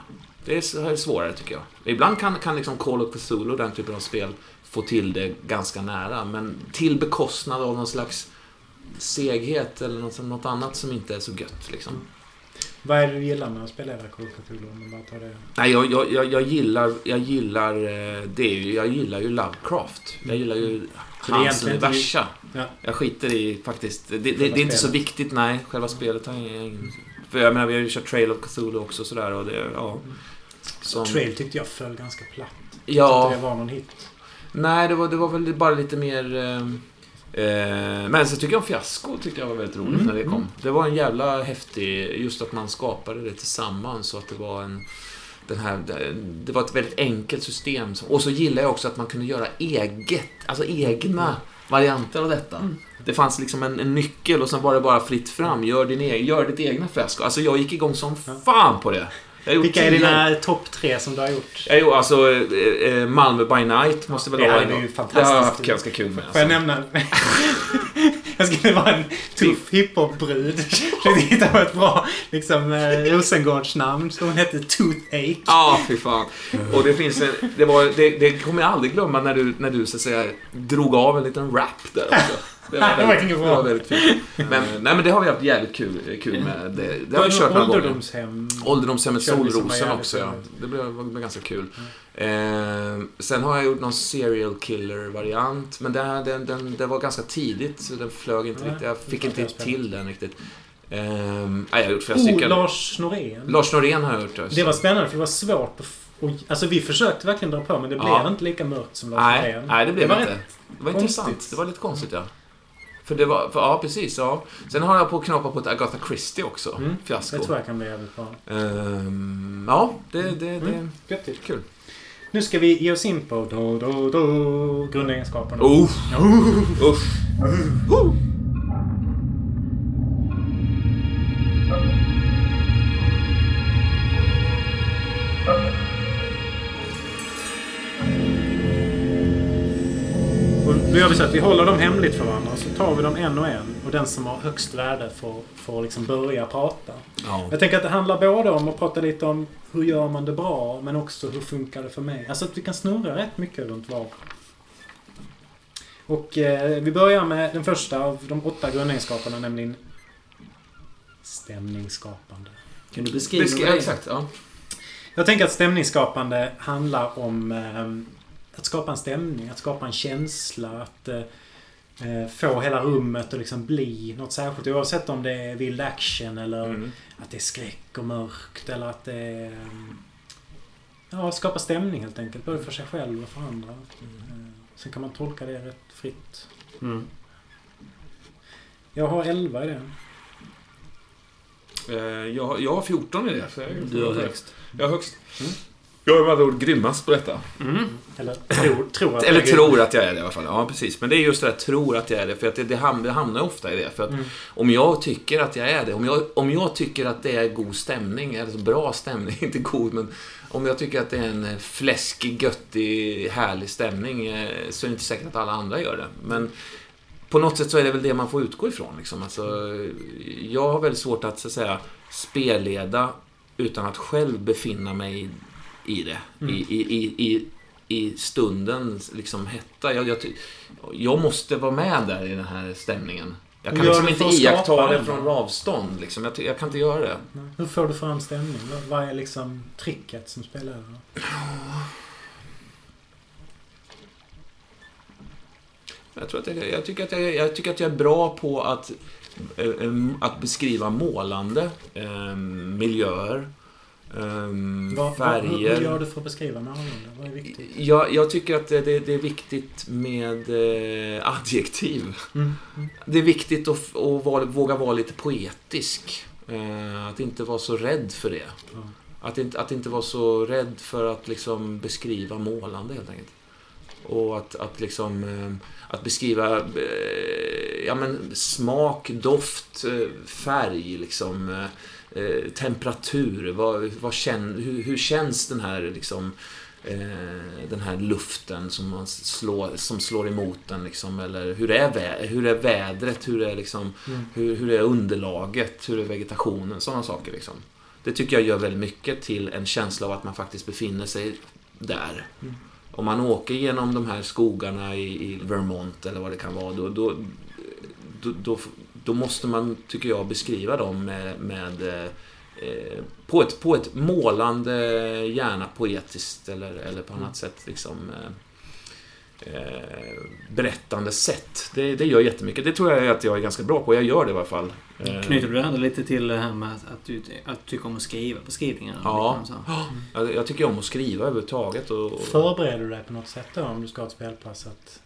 Det är svårare tycker jag. Ibland kan, kan liksom Call of Cthulhu och den typen av spel få till det ganska nära. Men till bekostnad av någon slags seghet eller något, något annat som inte är så gött. Liksom. Vad är det du gillar med att spela Call of Cthulhu? Om man tar det. Nej, jag, jag, jag, jag gillar, jag gillar, eh, det är ju, jag gillar ju Lovecraft. Jag gillar ju är hans universa. Ja. Jag skiter i faktiskt, det, det, det är inte så viktigt, nej. Själva spelet har jag ingen... För jag menar, vi har ju kört Trail of Cthulhu också sådär och det, ja. Som, Trail tyckte jag föll ganska platt. Ja, tyckte det var någon hit. nej det var, det var väl bara lite mer... Eh, eh, men så tycker jag om Fiasko tyckte jag var väldigt roligt Mm, när det kom. mm. Det var en jävla häftig, just att man skapade det tillsammans så att det var en... Den här, det- var ett väldigt enkelt system. Och så gillar jag också att man kunde göra eget, alltså egna varianter av detta. Mm. Det fanns liksom en, en nyckel och sen var det bara fritt fram. Gör, din egen, gör ditt egna fiasko. Alltså jag gick igång som fan på det. Vilka är dina topp tre som du har gjort? Jag gjorde alltså eh, eh, Malmö by night måste väl Det vara en ju av- fantastiskt. Det har jag haft ganska kul med. Får jag Alltså. nämna? [LAUGHS] jag skulle vara en tuff hiphop-brud. Försökte hitta på ett bra liksom, eh, Rosengårdsnamn. Så hon hette Toothache. Ja, fy fan. Och det finns en, det, var, det, det kommer jag aldrig glömma när du, när du så att säga drog av en liten rap där också. Det Det var inget det bra. var väldigt fint. Men, nej, men det har vi haft jävligt kul, kul med. Det, det har vi kört några gånger. Ålderdomshem. Ålderdomshemmet som var Solrosen också, ja. Det blev, var, var ganska kul. Eh, sen har jag gjort någon serial killer-variant, men den, den, den, den var ganska tidigt, så den flög inte Nej, riktigt. Jag det fick inte till den riktigt. Eh, nej, jag har gjort flera Oh, stycken. Lars Norén. Lars Norén har jag gjort. Alltså. Det var spännande för det var svårt att... och- Alltså vi försökte verkligen dra på men det Ja. blev inte lika mörkt som Lars nej, Norén. nej, det blev det var inte. rätt Det var konstigt. intressant. Det var lite konstigt, ja. För det var, för, ja precis, ja. Sen har jag på att knappa på ett Agatha Christie också. Mm, Fiasko. Det tror jag kan bli jävligt bra. Ehm, ja, det, det, det Mm. Göttigt. kul. Nu ska vi ge oss in på då, då, då, grundegenskaperna. Oh, Oh. usch. Då gör vi så att vi håller dem hemligt för varandra. Så tar vi dem en och en. Och den som har högst värde får, får liksom börja prata. Ja. Jag tänker att det handlar både om att prata lite om hur gör man det bra, men också hur funkar det för mig. Alltså att vi kan snurra rätt mycket runt var. Och eh, vi börjar med den första av de åtta grundegenskaperna, nämligen stämningsskapande. Kan du beskriva Besk- det? exakt, ja. Jag tänker att stämningsskapande handlar om eh, att skapa en stämning, att skapa en känsla, att eh, eh, få hela rummet att liksom bli något särskilt. Oavsett om det är vild action eller Mm. att det är skräck och mörkt eller att det är... eh, Ja, skapa stämning helt enkelt. Både för sig själv och för andra. Eh, Sen kan man tolka det rätt fritt. Mm. Jag har 11 i det. Jag, har- jag har 14 i det. Så jag, Du har högst. Jag har högst. Mm. Jag är med andra ord grymmast på detta. Mm. Eller tror, tror att Eller jag är- tror att jag är det i alla fall. Ja, precis. Men det är just det där, tror att jag är det. För att det, det, ham- det hamnar ofta i det. För att Mm. om jag tycker att jag är det, om jag, om jag tycker att det är god stämning, eller så bra stämning, [LAUGHS] inte god, men om jag tycker att det är en fläskig, göttig, härlig stämning, eh, så är det inte säkert att alla andra gör det. Men på något sätt så är det väl det man får utgå ifrån. Liksom. Alltså, jag har väldigt svårt att, så att säga, spelleda utan att själv befinna mig i det. Mm. I, i, i, i, stundens liksom, hetta. Jag, jag, jag måste vara med där i den här stämningen. Jag kan liksom inte iaktta det från avstånd. Liksom. Jag, jag kan inte göra det. Hur får du fram stämning? Vad- Vad är liksom tricket som spelar över? Jag, tror att jag, jag, tycker att jag, jag tycker att jag är bra på att, eh, eh, att beskriva målande, eh, miljöer, eh, Vad, vad, hur, färger. hur gör du för att beskriva Malmö? Vad är viktigt? Jag, jag tycker att det, det, det är viktigt med eh, adjektiv. Mm. Mm. Det är viktigt att, att vara, våga vara lite poetisk. Eh, att inte vara så rädd för det. Ja. Att inte, att inte vara så rädd för att liksom beskriva målande helt enkelt. Och att, att liksom eh, att beskriva ja, men smak, doft, färg, liksom, eh, temperatur. Vad, vad känn, hur, hur känns den här liksom, eh, den här luften som, man slår, som slår emot den? Liksom, eller hur är, vä, hur är vädret? Hur är, liksom, Mm. hur, hur är underlaget? Hur är vegetationen? Sådana saker. Liksom. Det tycker jag gör väldigt mycket till en känsla av att man faktiskt befinner sig där. Mm. Om man åker genom de här skogarna i, i Vermont eller vad det kan vara, då, då, då, då, då måste man, tycker jag, beskriva dem med, med eh, på, ett, på ett målande, gärna poetiskt eller, eller på annat sätt liksom eh, eh, berättande sätt. Det, det gör jättemycket. Det tror jag att jag är ganska bra på. Jag gör det i alla fall. Eh, Knyter du ändå lite till det här med att, att, du, att du tycker om att skriva beskrivningar? och Ja. så? [GASPS] Jag, jag tycker om att skriva överhuvudtaget. Och, och, Förbereder du dig på något sätt då om du ska ha ett spelpass? Att,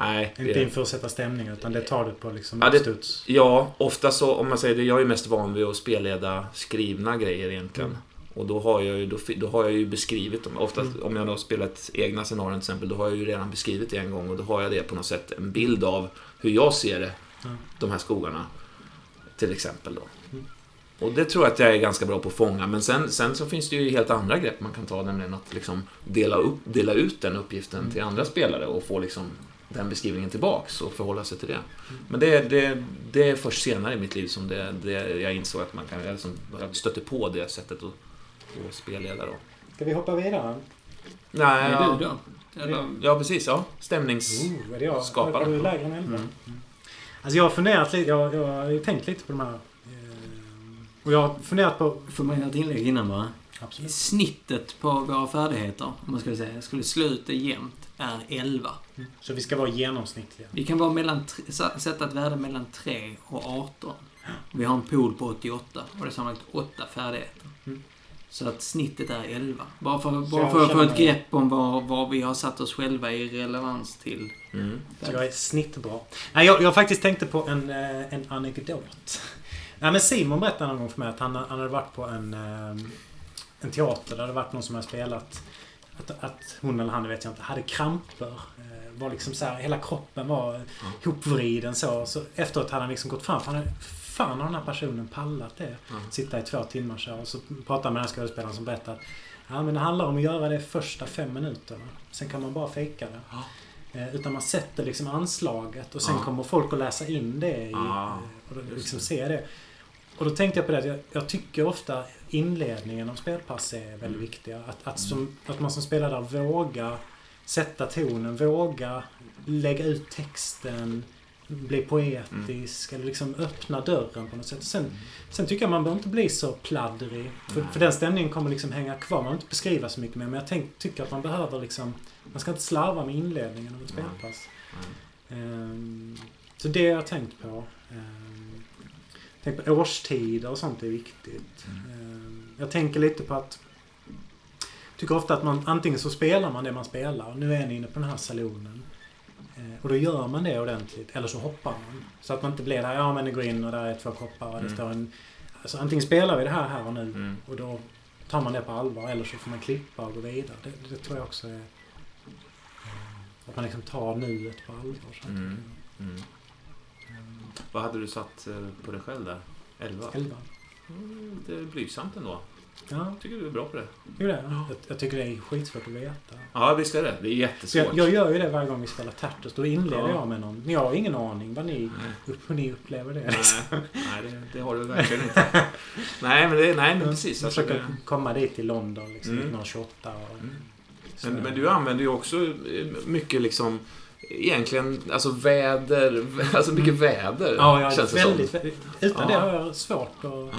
nej, inte det- inför att sätta stämning utan det tar du på liksom Ja, det-? Ja, ofta så, om man säger det, jag är mest van vid att spelleda skrivna grejer egentligen. Mm. Och då har jag ju, då, då har jag ju beskrivit dem. Oftast Mm. om jag då har spelat egna scenarion till exempel, då har jag ju redan beskrivit det en gång och då har jag det på något sätt, en bild av hur jag ser det, Ja. de här skogarna. Till exempel då. Mm. Och det tror jag att jag är ganska bra på att fånga. Men sen, sen så finns det ju helt andra grepp man kan ta, nämligen att liksom dela, upp, dela ut den uppgiften Mm. till andra spelare och få liksom den beskrivningen tillbaks och förhålla sig till det. Men det, det, det är först senare i mitt liv som det, det, jag insåg att man kan, jag stötte på det sättet att, att spelleda då. Ska vi hoppa vidare? Nej, Är ja, du då? Eller, ja, precis. Ja. Stämnings... Oh, är det jag? Skapare. Har du lägre än 11? Mm. Alltså jag har funderat lite, jag, jag har tänkt lite på de här. eh, Och jag har funderat på... Får man göra ett inlägg innan bara? Absolut. Snittet på våra färdigheter, om man skulle säga, skulle slå ut det jämnt, är 11. Så vi ska vara genomsnittliga. Vi kan vara mellan, sätta ett värde mellan 3 och 18. Vi har en pool på 88 och det är sammanlagt 8 färdigheter. Mm. Så att snittet är 11. Bara för, bara för att få ett grepp om vad, vad vi har satt oss själva i relevans till. Mm. Så jag är snittbra. Nej, jag, jag faktiskt tänkte på en, eh, en anekdot. Nej, men Simon berättade någon gång för mig att han, han hade varit på en, eh, en teater där det hade varit någon som hade spelat att, att hon eller han, vet jag inte, hade kramper. Var liksom så här, hela kroppen var hopvriden så. så. Efteråt hade han liksom gått fram. för Han hade, fan har den här personen pallat det? Ja. Sitta i två timmar så. Och så pratade han med den här skådespelaren som berättade att ja, men det handlar om att göra det första fem minuterna. Sen kan man bara fejka det. Ja. Eh, Utan man sätter liksom anslaget och sen Ja. kommer folk att läsa in det i, eh, och liksom se det. Och då tänkte jag på det att jag, jag tycker ofta inledningen av spelpass är väldigt Mm. viktiga. Att, att, som, att man som spelare vågar sätta tonen, våga lägga ut texten, bli poetisk eller liksom öppna dörren på något sätt. Sen, sen tycker jag man behöver inte bli så pladdrig. För, för den stämningen kommer liksom hänga kvar. Man behöver inte beskriva så mycket mer. Men jag tänk, tycker att man behöver liksom... Man ska inte slarva med inledningen av ett spelpass. Mm. Ehm, så det har jag tänkt på. Um, tänk på årstider och sånt är viktigt. Ehm, jag tänker lite på att... tycker ofta att man antingen så spelar man det man spelar. Nu är ni inne på den här salonen. Eh, Och då gör man det ordentligt. Eller så hoppar man. Så att man inte blir där, ja men det går in och där är två koppar och det Mm. står en... Alltså antingen spelar vi det här här och nu. Mm. Och då tar man det på allvar. Eller så får man klippa och gå vidare. Det, det tror jag också är... eh, Att man liksom tar nuet på allvar. Mm. Mm. Vad hade du satt eh, på dig själv där? 11? Elva. Mm, Det är blygsamt ändå. Ja, Jag tycker du är bra på det. det är det. Jag, jag tycker det är skitsvårt att veta. Ja, visst är det. Det är jättesvårt. jag, jag gör ju det varje gång vi spelar Tertus. Då inleder Ja. jag med någon. Jag har ingen aning vad ni, Nej. upp, hur ni upplever det. liksom. Nej, [LAUGHS] nej det, det har du verkligen inte. nej, men, det, nej, men precis. Jag Alltså, försöker det, komma dit till London liksom, Mm. 1928. Och, Mm. men, men du använder ju också eh, mycket liksom Egentligen, alltså väder, [LAUGHS] alltså mycket väder Ja, är känns det väldigt, som. Utan Ja. det har jag svårt att...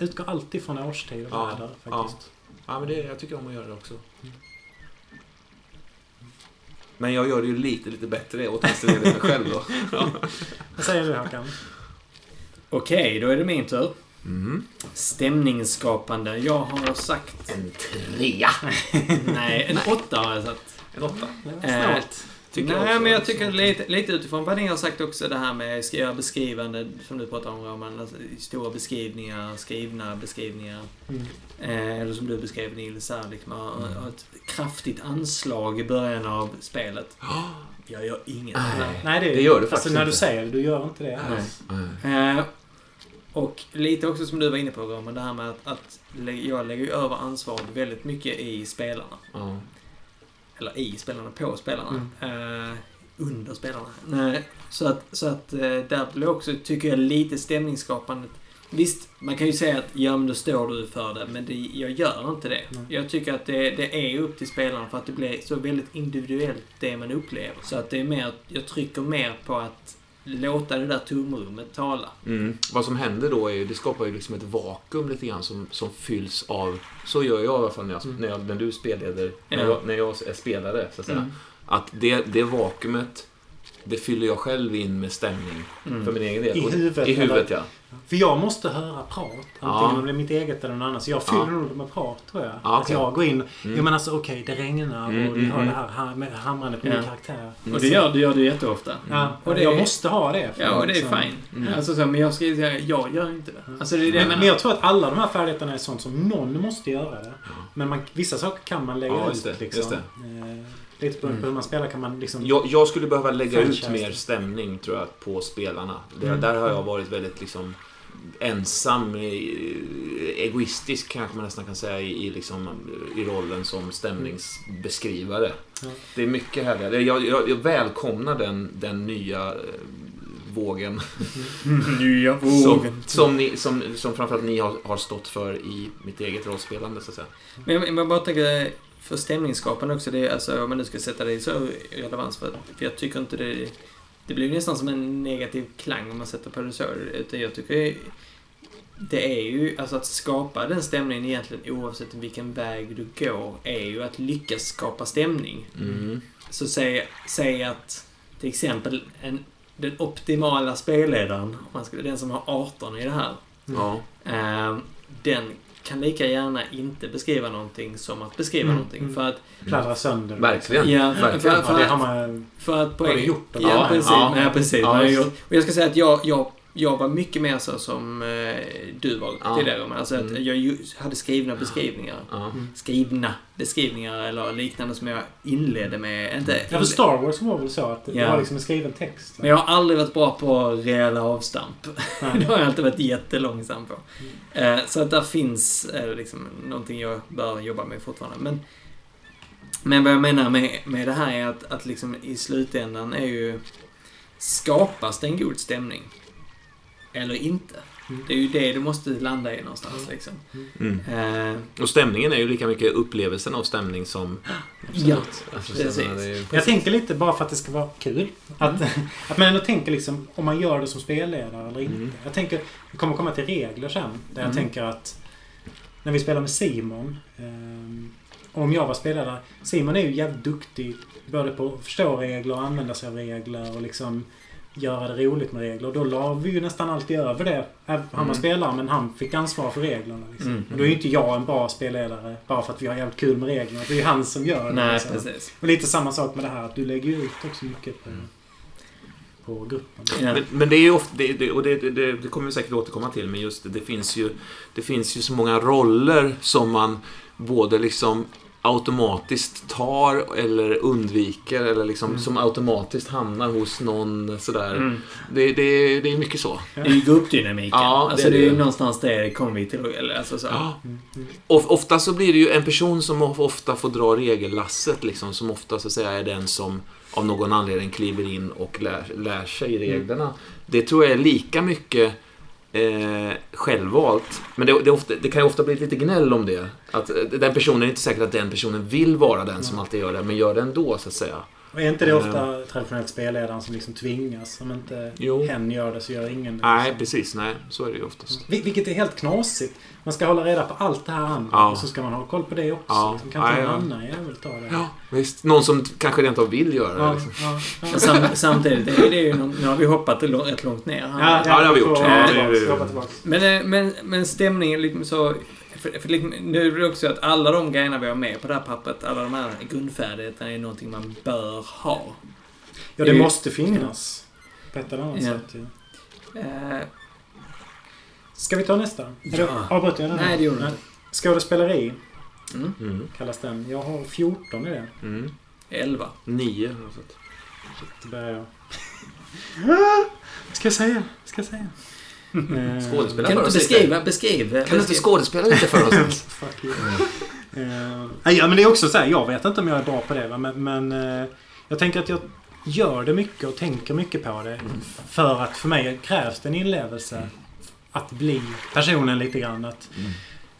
Utgår alltid från årstid och Ja, väder ja. faktiskt. Ja, men det, jag tycker om att göra det också. Men jag gör det ju lite, lite bättre åtminstone enligt mig själv då. [LAUGHS] Vad säger du Håkan? Okej, då är det min tur. Mm. Stämningsskapande. Jag har sagt... En trea. [LAUGHS] Nej, en åtta har jag sagt. En åtta. Eh, Snålt. Tycker Nej, också. men jag tycker lite, lite utifrån vad ni har sagt också det här med att göra beskrivande, som du pratar om Roman, alltså, stora beskrivningar, skrivna beskrivningar. Mm. Eh, eller som du beskrev Nils här, liksom, Mm. och ett kraftigt anslag i början av spelet. [GASPS] Jag gör inget. Nej. Nej, det, Det gör du alltså, faktiskt när du säger det, du gör inte det alls. Eh, och lite också som du var inne på Roman, det här med att, att jag lägger över ansvaret väldigt mycket i spelarna. Ja. Eller i spelarna, på spelarna. Eh, under spelarna. Nej, så att, så att eh, där blir också, tycker jag, lite stämningsskapandet. Visst, man kan ju säga att ja, men då står du för det, men det, jag gör inte det. Nej. Jag tycker att det, det är upp till spelarna för att det blir så väldigt individuellt det man upplever. Så att det är mer, jag trycker mer på att låta det där tomrummet tala. Mm. Vad som händer då är ju, det skapar ju liksom ett vakuum lite grann som, som fylls av, så gör jag i alla fall när, jag, Mm. när, jag, när du spelleder, när, Ja. jag, när jag är spelare så att säga. Mm. Att det, det vakuumet, det fyller jag själv in med stämning Mm. för min egen del. I Och- huvudet, I huvudet eller? ja. För jag måste höra prat. Antingen Ja. om det är mitt eget eller någon annan. Så jag fyller Ja. nog det med prat tror jag. Ja, Att okej. jag går in. Mm. Jo men alltså okej, det regnar och Mm, vi mm, mm. det här ha- med hamrandet på Ja. min karaktär. Och det gör, det gör du jätteofta. Ja, Och det jag måste ha det. för Ja, och det är liksom- fine. Mm. Alltså så, men jag ska säga, jag gör inte det. Alltså det är det jag Men, menar. jag tror att alla de här färdigheterna är sånt som någon måste göra det. Men man, vissa saker kan man lägga Ja, ut. just det, liksom. just Eh, lite beroende Mm. på hur man spelar kan man liksom... Jag, jag skulle behöva lägga ut mer stämning tror jag på spelarna. Där, Mm. där har jag varit väldigt liksom ensam, egoistisk kanske man nästan kan säga i, i, liksom, i rollen som stämningsbeskrivare. Ja. Det är mycket härligare. Jag, jag, jag välkomnar den, den nya eh, vågen [LAUGHS] Nya som, som, ni, som, som framförallt ni har, har stått för i mitt eget rollspelande så att säga. Men jag, jag bara tänker, för stämningsskapande också, det är alltså, om man nu ska sätta det i så relevans, för, för jag tycker inte det det blir ju nästan som en negativ klang om man sätter på det så. Utan jag tycker det är ju, alltså att skapa den stämningen egentligen oavsett vilken väg du går, är ju att lyckas skapa stämning. Mm. Så säg, säg att till exempel en, den optimala spelledaren, om man skulle, den som har 18 i det här, Ja. eh, den kan lika gärna inte beskriva någonting som att beskriva Mm, någonting. mm. För att, Pladdra sönder. Verkligen. ja, för, Verkligen. för, Ja, det för, har man... för att på Har du gjort det? Ja, Ja, precis. ja. Ja, precis. Ja, Man har gjort- och jag ska säga att jag, jag, jag var mycket mer så som eh, du var Ja. tidigare. Men alltså att Mm. jag hade skrivna beskrivningar. Ja. Skrivna beskrivningar eller liknande som jag inledde med. Inte, Ja, för Star Wars var väl så att det Ja. var liksom en skriven text. Men jag har aldrig varit bra på rejäla avstamp. [LAUGHS] Det har jag alltid varit jättelångsam på. Eh, så att där finns eh, liksom någonting jag bör jobba med fortfarande. Men, men vad jag menar med, med det här är att, att liksom i slutändan är ju... Skapas det en god stämning? Eller inte? Mm. Det är ju det du måste landa i någonstans liksom. Mm. Eh, Och stämningen är ju lika mycket upplevelsen av stämning som... ja, Alltså, Precis. ju- Jag tänker lite bara för att det ska vara kul. Att, att man ändå tänker liksom om man gör det som spelledare eller inte. Mm. Jag tänker, vi kommer komma till regler sen. Där jag Mm. tänker att när vi spelar med Simon. ehm, om jag var spelledare. Simon är ju jävligt duktig både på att förstå regler och använda sig av regler och liksom göra det roligt med regler. Och då la vi ju nästan alltid över det. Han var Mm. spelare men han fick ansvar för reglerna. Liksom. Mm. Och då är ju inte jag en bra spelledare bara för att vi har jävligt kul med reglerna. Det är ju han som gör det. nej, liksom. precis. Och lite samma sak med det här att du lägger ut också mycket på, på gruppen. Ja. Men, men det är ju ofta, det, det, och det, det, det kommer vi säkert återkomma till, men just det, det finns ju Det finns ju så många roller som man både liksom automatiskt tar eller undviker eller liksom Mm. som automatiskt hamnar hos någon sådär. Mm. Det, det, det är mycket så. Det är ju gruppdynamiken. Ja, det alltså det är ju någonstans det kommer vi till. Eller, alltså, så. Ja. Mm, mm. Ofta så blir det ju en person som of- ofta får dra regellasset liksom, som ofta så att säga är den som av någon anledning kliver in och lär, lär sig reglerna. Det tror jag är lika mycket eh, självvalt. Men det, det, ofta, det kan ju ofta bli lite gnäll om det. Att eh, den personen är inte säkert att den personen vill vara den som alltid gör det, men gör det ändå så att säga. Och är inte det ofta traditionellt spelledaren som liksom tvingas? Om inte Jo. hen gör det så gör ingen det. Nej, liksom. precis. Nej, så är det ju oftast. Vil- Vilket är helt knasigt. Man ska hålla reda på allt det här andra. Ja. Och så ska man ha koll på det också. Ja. Liksom, kan inte Ja, en ja. annan jävel ta det? Ja, visst. Någon som kanske rent av vill göra det. ja, Liksom. ja, ja. Sam, samtidigt är det ju... någon- Nu har vi hoppat rätt långt ner här. Ja, det har vi gjort. Ja, tillbaks. Men, eh, men, men stämningen liksom så... För, för liksom, nu är det också att alla de grejerna vi har med på det här pappret, alla de här grundfärdigheterna är någonting man bör ha. Ja, det Det måste finnas. På ett eller annat Ja. sätt. Ja. Eh, Ska vi ta nästa? Ja. Avbröt jag den? Nej, det gjorde du inte. Skådespeleri mm, Mm. kallas den. Jag har 14 i det. Mm. 11. Nio. har jag sett. Så börjar jag. Ska jag säga? Ska jag säga? Eh, Skådespelare Kan du för oss lite. beskriva, beskriv. Kan du inte skådespela lite för oss? [LAUGHS] Nej, ja, men det är också så här, jag vet inte om jag är bra på det. Va? Men, men eh, jag tänker att jag gör det mycket och tänker mycket på det. För att för mig krävs det en inlevelse. Att bli personen lite grann. Att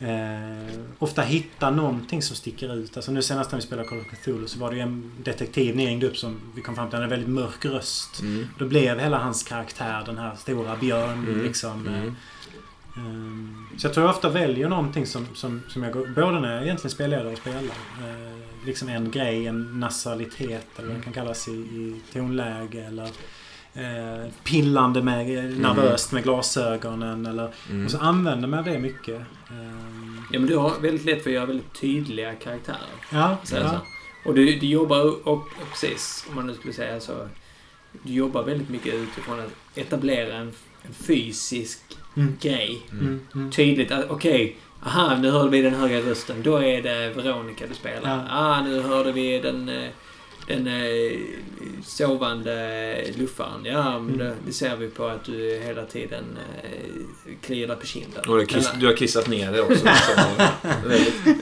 eh, ofta hitta någonting som sticker ut. Alltså nu senast när vi spelade Call of Cthulhu så var det ju en detektiv ni ringde upp som vi kom fram till. Hade en väldigt mörk röst. Mm. Då blev hela hans karaktär den här stora björn. Mm. Liksom, eh, Mm. Ehm, Så jag tror jag ofta väljer någonting som, som, som jag går, både när jag egentligen spelar och spelar. Eh, liksom en grej, en nasalitet eller vad det kan kallas i, i tonläge eller eh, pillande med, eh, nervöst med glasögonen eller Mm. och så använder man det mycket. Ja, men du har väldigt lätt för att göra väldigt tydliga karaktärer. ja, Så, ja. så. Och du, du jobbar, och, och precis, om man nu skulle säga så. Du jobbar väldigt mycket utifrån att etablera en, en fysisk Mm. grej. Mm, mm. Tydligt att, okej, aha, nu hörde vi den höga rösten. Då är det Veronica du spelar. Ja. Ah, nu hörde vi den, eh, den eh, sovande luffaren. Ja, men Mm. det, det ser vi på att du hela tiden eh, kliar dig på kinden. Och du, kiss, du har kissat ner det också. [LAUGHS]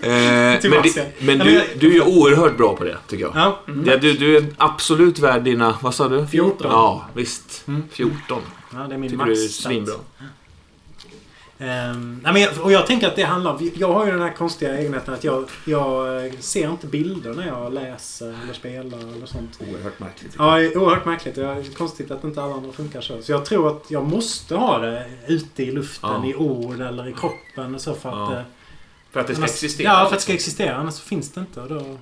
Eh, men det, igen. men du, du är ju oerhört bra på det, tycker jag. Ja, Mm. Ja, du, du är absolut värd dina, vad sa du? 14. Ja, visst. Mm. 14. ja, det är min Tycker du är svinbra. Nej, men jag, och jag tänker att det handlar om... Jag har ju den här konstiga egenheten att jag, jag eh, ser inte bilder när jag läser eller spelar eller sånt. Oerhört märkligt. Ja, oerhört märkligt. Det är konstigt att inte alla andra funkar så. Så jag tror att jag måste ha det ute i luften, Ja. i ord eller i kroppen och så för att... Ja. eh, För att det ska annars- existera. Ja, för att det liksom. ska existera. Annars så finns det inte. Då...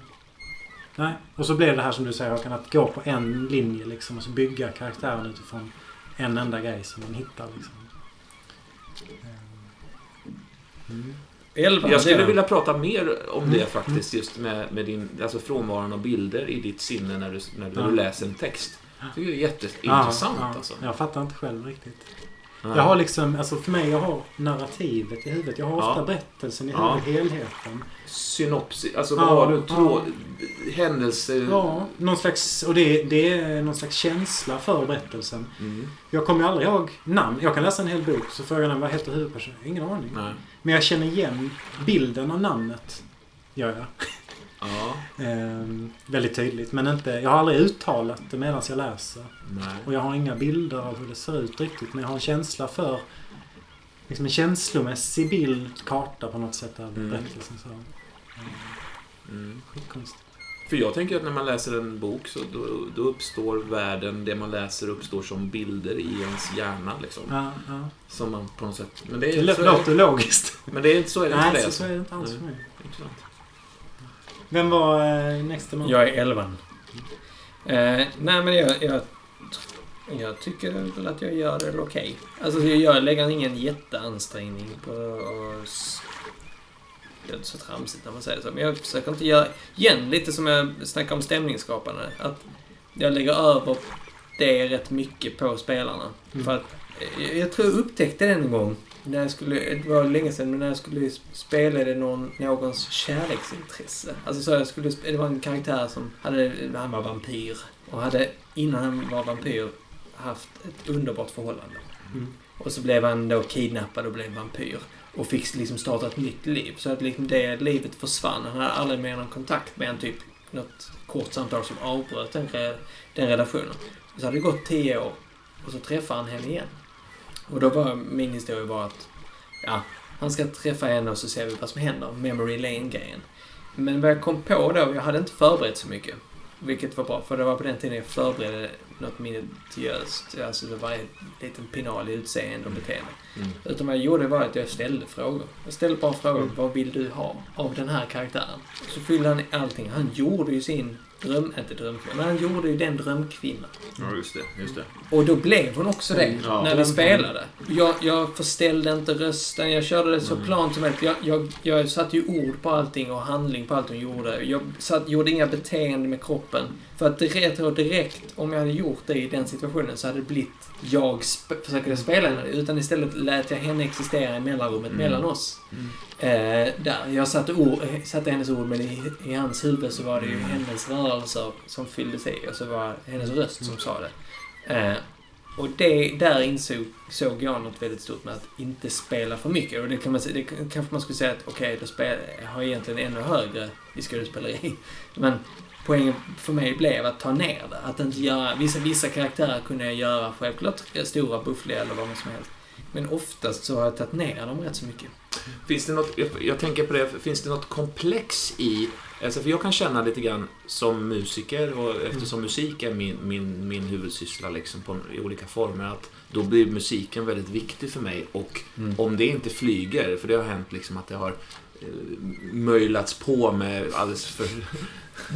Nej. Och så blir det här som du säger Håkan, att gå på en linje liksom och så bygga karaktären utifrån en enda grej som man hittar liksom. Mm. Elva Jag skulle vilja prata mer om det Mm. faktiskt, just med, med din, alltså frånvaron av bilder i ditt sinne när du, när du Ja. läser en text. Det är jätteintressant Ja, ja. alltså. Jag fattar inte själv riktigt. Ja. Jag har liksom, alltså för mig, jag har narrativet i huvudet. Jag har ofta berättelsen i huvudet, helheten. Synopsis, alltså vad har du? Tråd, händelser? Ja, någon slags, och det, det är någon slags känsla för berättelsen. Mm. Jag kommer ju aldrig ihåg namn. Jag kan läsa en hel bok så frågar den vad heter huvudpersonen? Ingen aning. Nej. Men jag känner igen bilden av namnet. Gör jag. Ja. Ehm, väldigt tydligt. Men inte, jag har aldrig uttalat det medan jag läser. Nej. Och jag har inga bilder av hur det ser ut riktigt. Men jag har en känsla för liksom en känslomässig bild, karta på något sätt av Mm. berättelsen. Så. Mm. Skitkonstigt. För jag tänker att när man läser en bok så då, då uppstår världen, det man läser uppstår som bilder i ens hjärna liksom. Ja, ja. Som man på något sätt... Men det Det är, så är låter det, logiskt. men det är så är det inte Nej, för så, dig så är det inte alls för mig. Intressant. Vem var eh, nästa man? Jag är elvan. Eh, nej, men jag, jag, jag tycker väl att jag gör det okej. Alltså, jag lägger ingen jätteansträngning på att... Det är så tramsigt när man säger så, men jag försöker inte göra... Igen, lite som jag snackade om stämningsskapande. Att jag lägger över det rätt mycket på spelarna. Mm. För att, eh, jag tror jag upptäckte det en gång. När jag skulle, det var länge sedan, men när jag skulle spela det någon, någons kärleksintresse. Alltså så jag skulle, det var en karaktär som hade, han var vampyr. Och hade, innan han var vampyr, haft ett underbart förhållande. Mm. Och så blev han då kidnappad och blev vampyr. Och fick liksom starta ett nytt liv. Så att liksom det livet försvann. Han hade aldrig mer någon kontakt med en typ något kort samtal som avbröt den, den relationen. Så hade det gått tio år och så träffade han henne igen. Och då var min historia var att ja, han ska träffa henne och så ser vi vad som händer. Memory Lane-grejen. Men vad jag kom på då, jag hade inte förberett så mycket. Vilket var bra, för det var på den tiden jag förberedde något minutiöst. Alltså det var en liten pinal i utseende och beteende. Mm. Utan vad jag gjorde var att jag ställde frågor. Jag ställde bara frågor. Mm. Vad vill du ha av den här karaktären? Så fyllde han allting. Han gjorde ju sin dröm... Inte drömkvinna, men han gjorde ju den drömkvinnan. Ja, just det. Just det. Och då blev hon också det Ja. när vi spelade. Jag, jag förställde inte rösten, jag körde det så Mm. plant som möjligt. Jag, jag, jag satte ju ord på allting och handling på allt hon gjorde. Jag satt, gjorde inga beteenden med kroppen. För att tror direkt, om jag hade gjort det i den situationen så hade det blivit jag sp försökte spela henne. Utan istället lät jag henne existera i mellanrummet Mm. mellan oss. Mm. Eh, där. Jag satte, ord, satte hennes ord, men i, i hans huvud så var det ju Mm. hennes rörelser som fylldes i och så var hennes röst som sa det. Eh, och det, där insåg såg jag något väldigt stort med att inte spela för mycket. Och det, kan man, det kanske man skulle säga att okej, då spel, har jag egentligen ännu högre i skådespeleri. [LAUGHS] Men poängen för mig blev att ta ner det. Att inte göra... Vissa, vissa karaktärer kunde jag göra självklart stora, buffliga eller vad som helst. Men oftast så har jag tagit ner dem rätt så mycket. Finns det något, jag, jag tänker på det, finns det något komplex i... Alltså för jag kan känna lite grann som musiker och eftersom musik är min, min, min huvudsyssla liksom på, i olika former att då blir musiken väldigt viktig för mig och om det inte flyger, för det har hänt liksom att det har eh, möjlats på med alldeles för...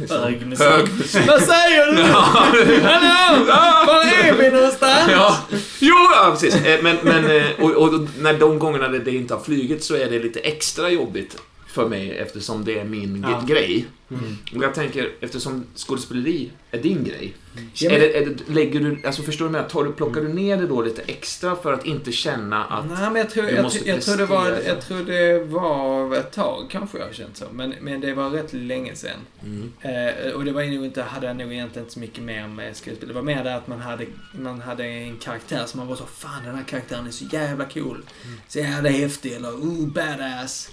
Hög musik. hög musik. Vad säger du? [LAUGHS] Hallå! Var är vi någonstans? Ja, jo, ja, precis. Eh, Men, men eh, och, och när de gångerna det, det inte har flugit så är det lite extra jobbigt för mig eftersom det är min Ja. grej. Mm. Och jag tänker, eftersom skådespeleri är din grej. Ja, är det, är det, lägger du, alltså förstår du jag menar? Tar du, plockar du ner det då lite extra för att inte känna att... Nej, men jag tror, du jag, måste tror- jag, tror det var, jag tror det var ett tag kanske jag har känt så. Men, men det var rätt länge sedan. Mm. Eh, och det var nog inte, hade jag nog egentligen inte så mycket mer med skådespel. Det var mer det att man hade, man hade en karaktär som man var så Fan den här karaktären är så jävla cool. Så jävla häftig eller oh badass.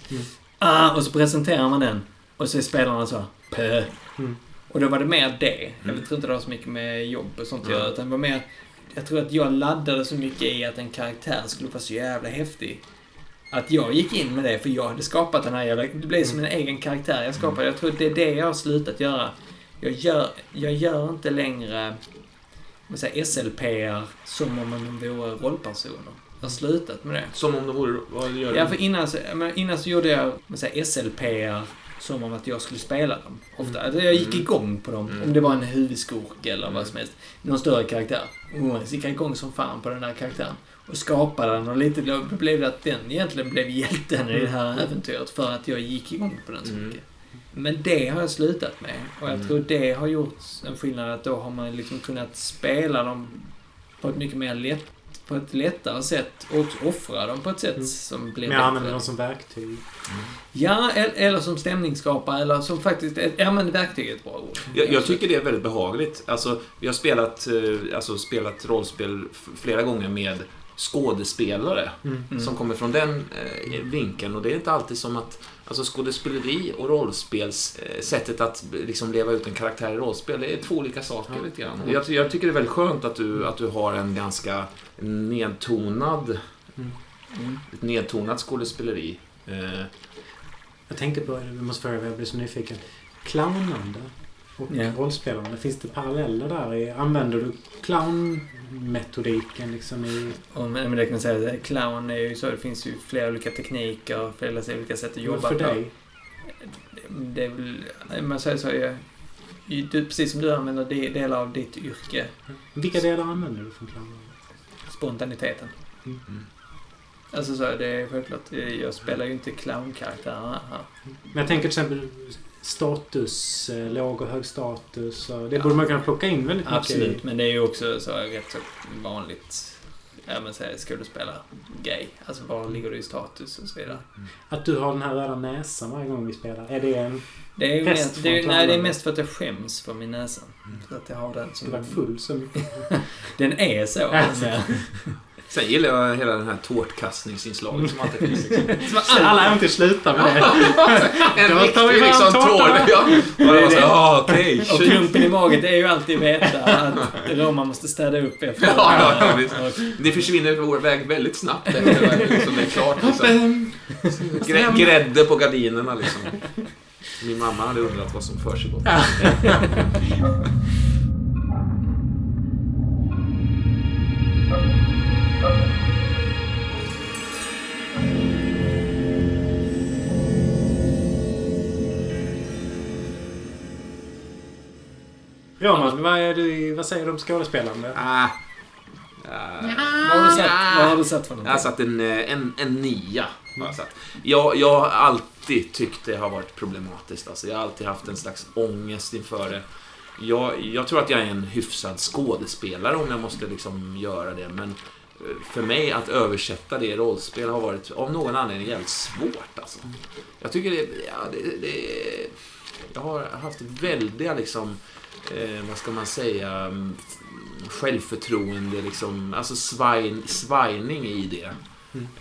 Mm. Ah, och så presenterar man den. Och så är spelarna så Pö. Mm. Och då var det mer det. Jag Mm. tror inte det har så mycket med jobb och sånt att Mm. göra. Utan det var mer... Jag tror att jag laddade så mycket i att en karaktär skulle vara så jävla häftig. att jag gick in med det för jag hade skapat den här jävla... Det blev som en egen karaktär jag skapade. Jag tror det är det jag har slutat göra. Jag gör, jag gör inte längre SLPR som om de vore rollpersoner. Jag har slutat med det. Som om de vore... Vad gör? Ja, för innan så, innan så gjorde jag SLPR som om att jag skulle spela dem. Ofta. Alltså jag gick Mm. igång på dem. Mm. Om det var en huvudskurk eller Mm. vad som helst. Någon större karaktär. Och så gick jag igång som fan på den här karaktären. Och skapade den och lite då blev det att den egentligen blev hjälten i det här äventyret för att jag gick igång på den så Mm. mycket. Men det har jag slutat med. Och jag Mm. tror det har gjort en skillnad att då har man liksom kunnat spela dem på ett mycket mer lätt på ett lättare sätt och offra dem på ett sätt Mm. som blir Men jag använder dem som verktyg. Ja, el- eller som stämningsskapare eller som faktiskt... Ja, men verktyg är ett bra ord. Jag, jag tycker det är väldigt behagligt. Alltså, vi har spelat, eh, alltså, spelat rollspel flera gånger med skådespelare Mm. Mm. som kommer från den eh, vinkeln. Och det är inte alltid som att alltså, skådespeleri och rollspels sättet att liksom, leva ut en karaktär i rollspel, det är två olika saker Ja. lite grann. Jag, jag tycker det är väldigt skönt att du, att du har en ganska nedtonad, Mm. ett nedtonat skådespeleri. Eh, Jag tänkte på, vi måste fråga, jag blir så nyfiken. Clownande och Ja. rollspelande, finns det paralleller där? Använder du clownmetodiken liksom i... Och, men det kan man säga, att clown är ju så, det finns ju flera olika tekniker, flera olika sätt att jobba för på. dig? Det är väl, man säger så, jag, du, precis som du använder de, delar av ditt yrke, Vilka delar använder du från clownande? spontaniteten. Mm. Alltså så, det är självklart, jag spelar ju inte clownkaraktärer här. Men jag tänker till exempel status, eh, låg och hög status. Det borde man kunna plocka in väldigt mycket Absolut, i. men det är ju också så rätt så vanligt ja, men säg skådespelare-grej. Alltså var ligger du i status och så vidare. Att du har den här röda näsan varje gång vi spelar. Är det en... Det är mest, det är, nej, det är mest för att jag skäms för min näsa. Så att jag har den Du som... varit full så mycket. [LAUGHS] Den är så. Ja. alltså. [LAUGHS] sen gillar jag hela den här tårtkastningsinslaget som alltid finns. Liksom. [LAUGHS] Alla äventyr slutar med det. [LAUGHS] En Då tar vi riktig fram liksom, tårtan. tår. Ja. Och jag var så, Det är det. ah, okej. Och klumpen i magen, det är ju alltid veta att Roma måste städa upp efter. Ja, ja, ja, Det försvinner vår väg väldigt snabbt efter liksom, det är klart. Liksom. Grä, grädde på gardinerna liksom. Min mamma hade undrat vad som försiggår. [LAUGHS] Roman, vad, är du, vad säger du om skådespelande? Ah. Ah. Vad har du sett, vad har du sett för Jag har någonting? satt en, eh, en, en nia. Har jag. Jag, jag har alltid tyckt det har varit problematiskt. Alltså, jag har alltid haft en slags ångest inför det. Jag, jag tror att jag är en hyfsad skådespelare om jag måste liksom göra det. Men eh, för mig att översätta det i rollspel har varit av någon anledning jävligt svårt. Alltså. Jag tycker det, ja, det, det Jag har haft väldiga liksom, eh, vad ska man säga, mm, självförtroende, liksom, alltså svajn, svajning i det.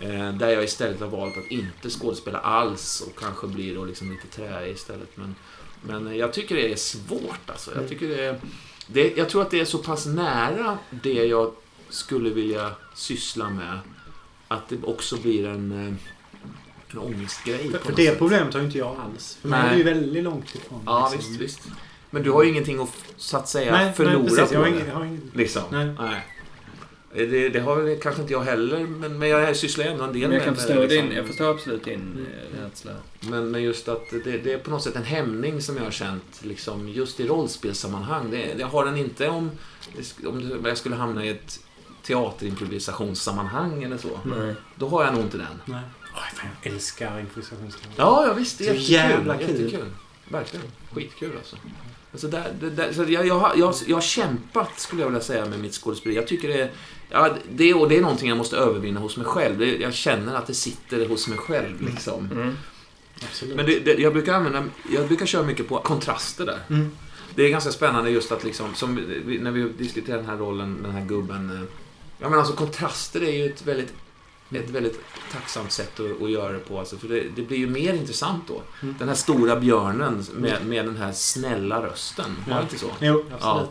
Eh, där jag istället har valt att inte skådespela alls och kanske blir då liksom lite träig istället. Men, men jag tycker det är svårt alltså. Jag, tycker det är, det, jag tror att det är så pass nära det jag skulle vilja syssla med att det också blir en, eh, en ångestgrej. För, för det sätt. problemet har ju inte jag alls. För mig är det ju väldigt långt ifrån. Ja, liksom. visst, visst. Men du har ju ingenting att så att säga Nej, förlora nej, precis. på Jag har det. ingen, jag har ingen, Liksom. Nej. Det, det har väl kanske inte jag heller, men, men jag sysslar ändå en del kan med förstå det, liksom. din, jag förstår absolut din eh, rädsla. Men, men just att det, det är på något sätt en hämning som jag har känt liksom, just i rollspelssammanhang. Det, jag har den inte om, om jag skulle hamna i ett teaterimprovisationssammanhang eller så. Nej. Då har jag nog inte den. nej. Oj, fan, jag älskar improvisationsteater. Ja, ja visst. Det är jättekul. jävla kul. jättekul. Verkligen. Skitkul alltså. Alltså där, där, så jag, jag, har, jag, jag har kämpat, skulle jag vilja säga, med mitt skådespeleri. Jag tycker det. Ja, det, och det är någonting jag måste övervinna hos mig själv. Det, jag känner att det sitter hos mig själv. Liksom. Mm. Men det, det, jag brukar använda... Jag brukar köra mycket på kontraster där. Mm. Det är ganska spännande just att liksom, som när vi diskuterar den här rollen, den här gubben. eh, Ja men alltså kontraster är ju ett väldigt, ett väldigt tacksamt sätt att, att göra det på. Alltså, för det, det blir ju mer intressant då. Mm. Den här stora björnen med, med den här snälla rösten. Var Ja. det inte så? Jo, absolut.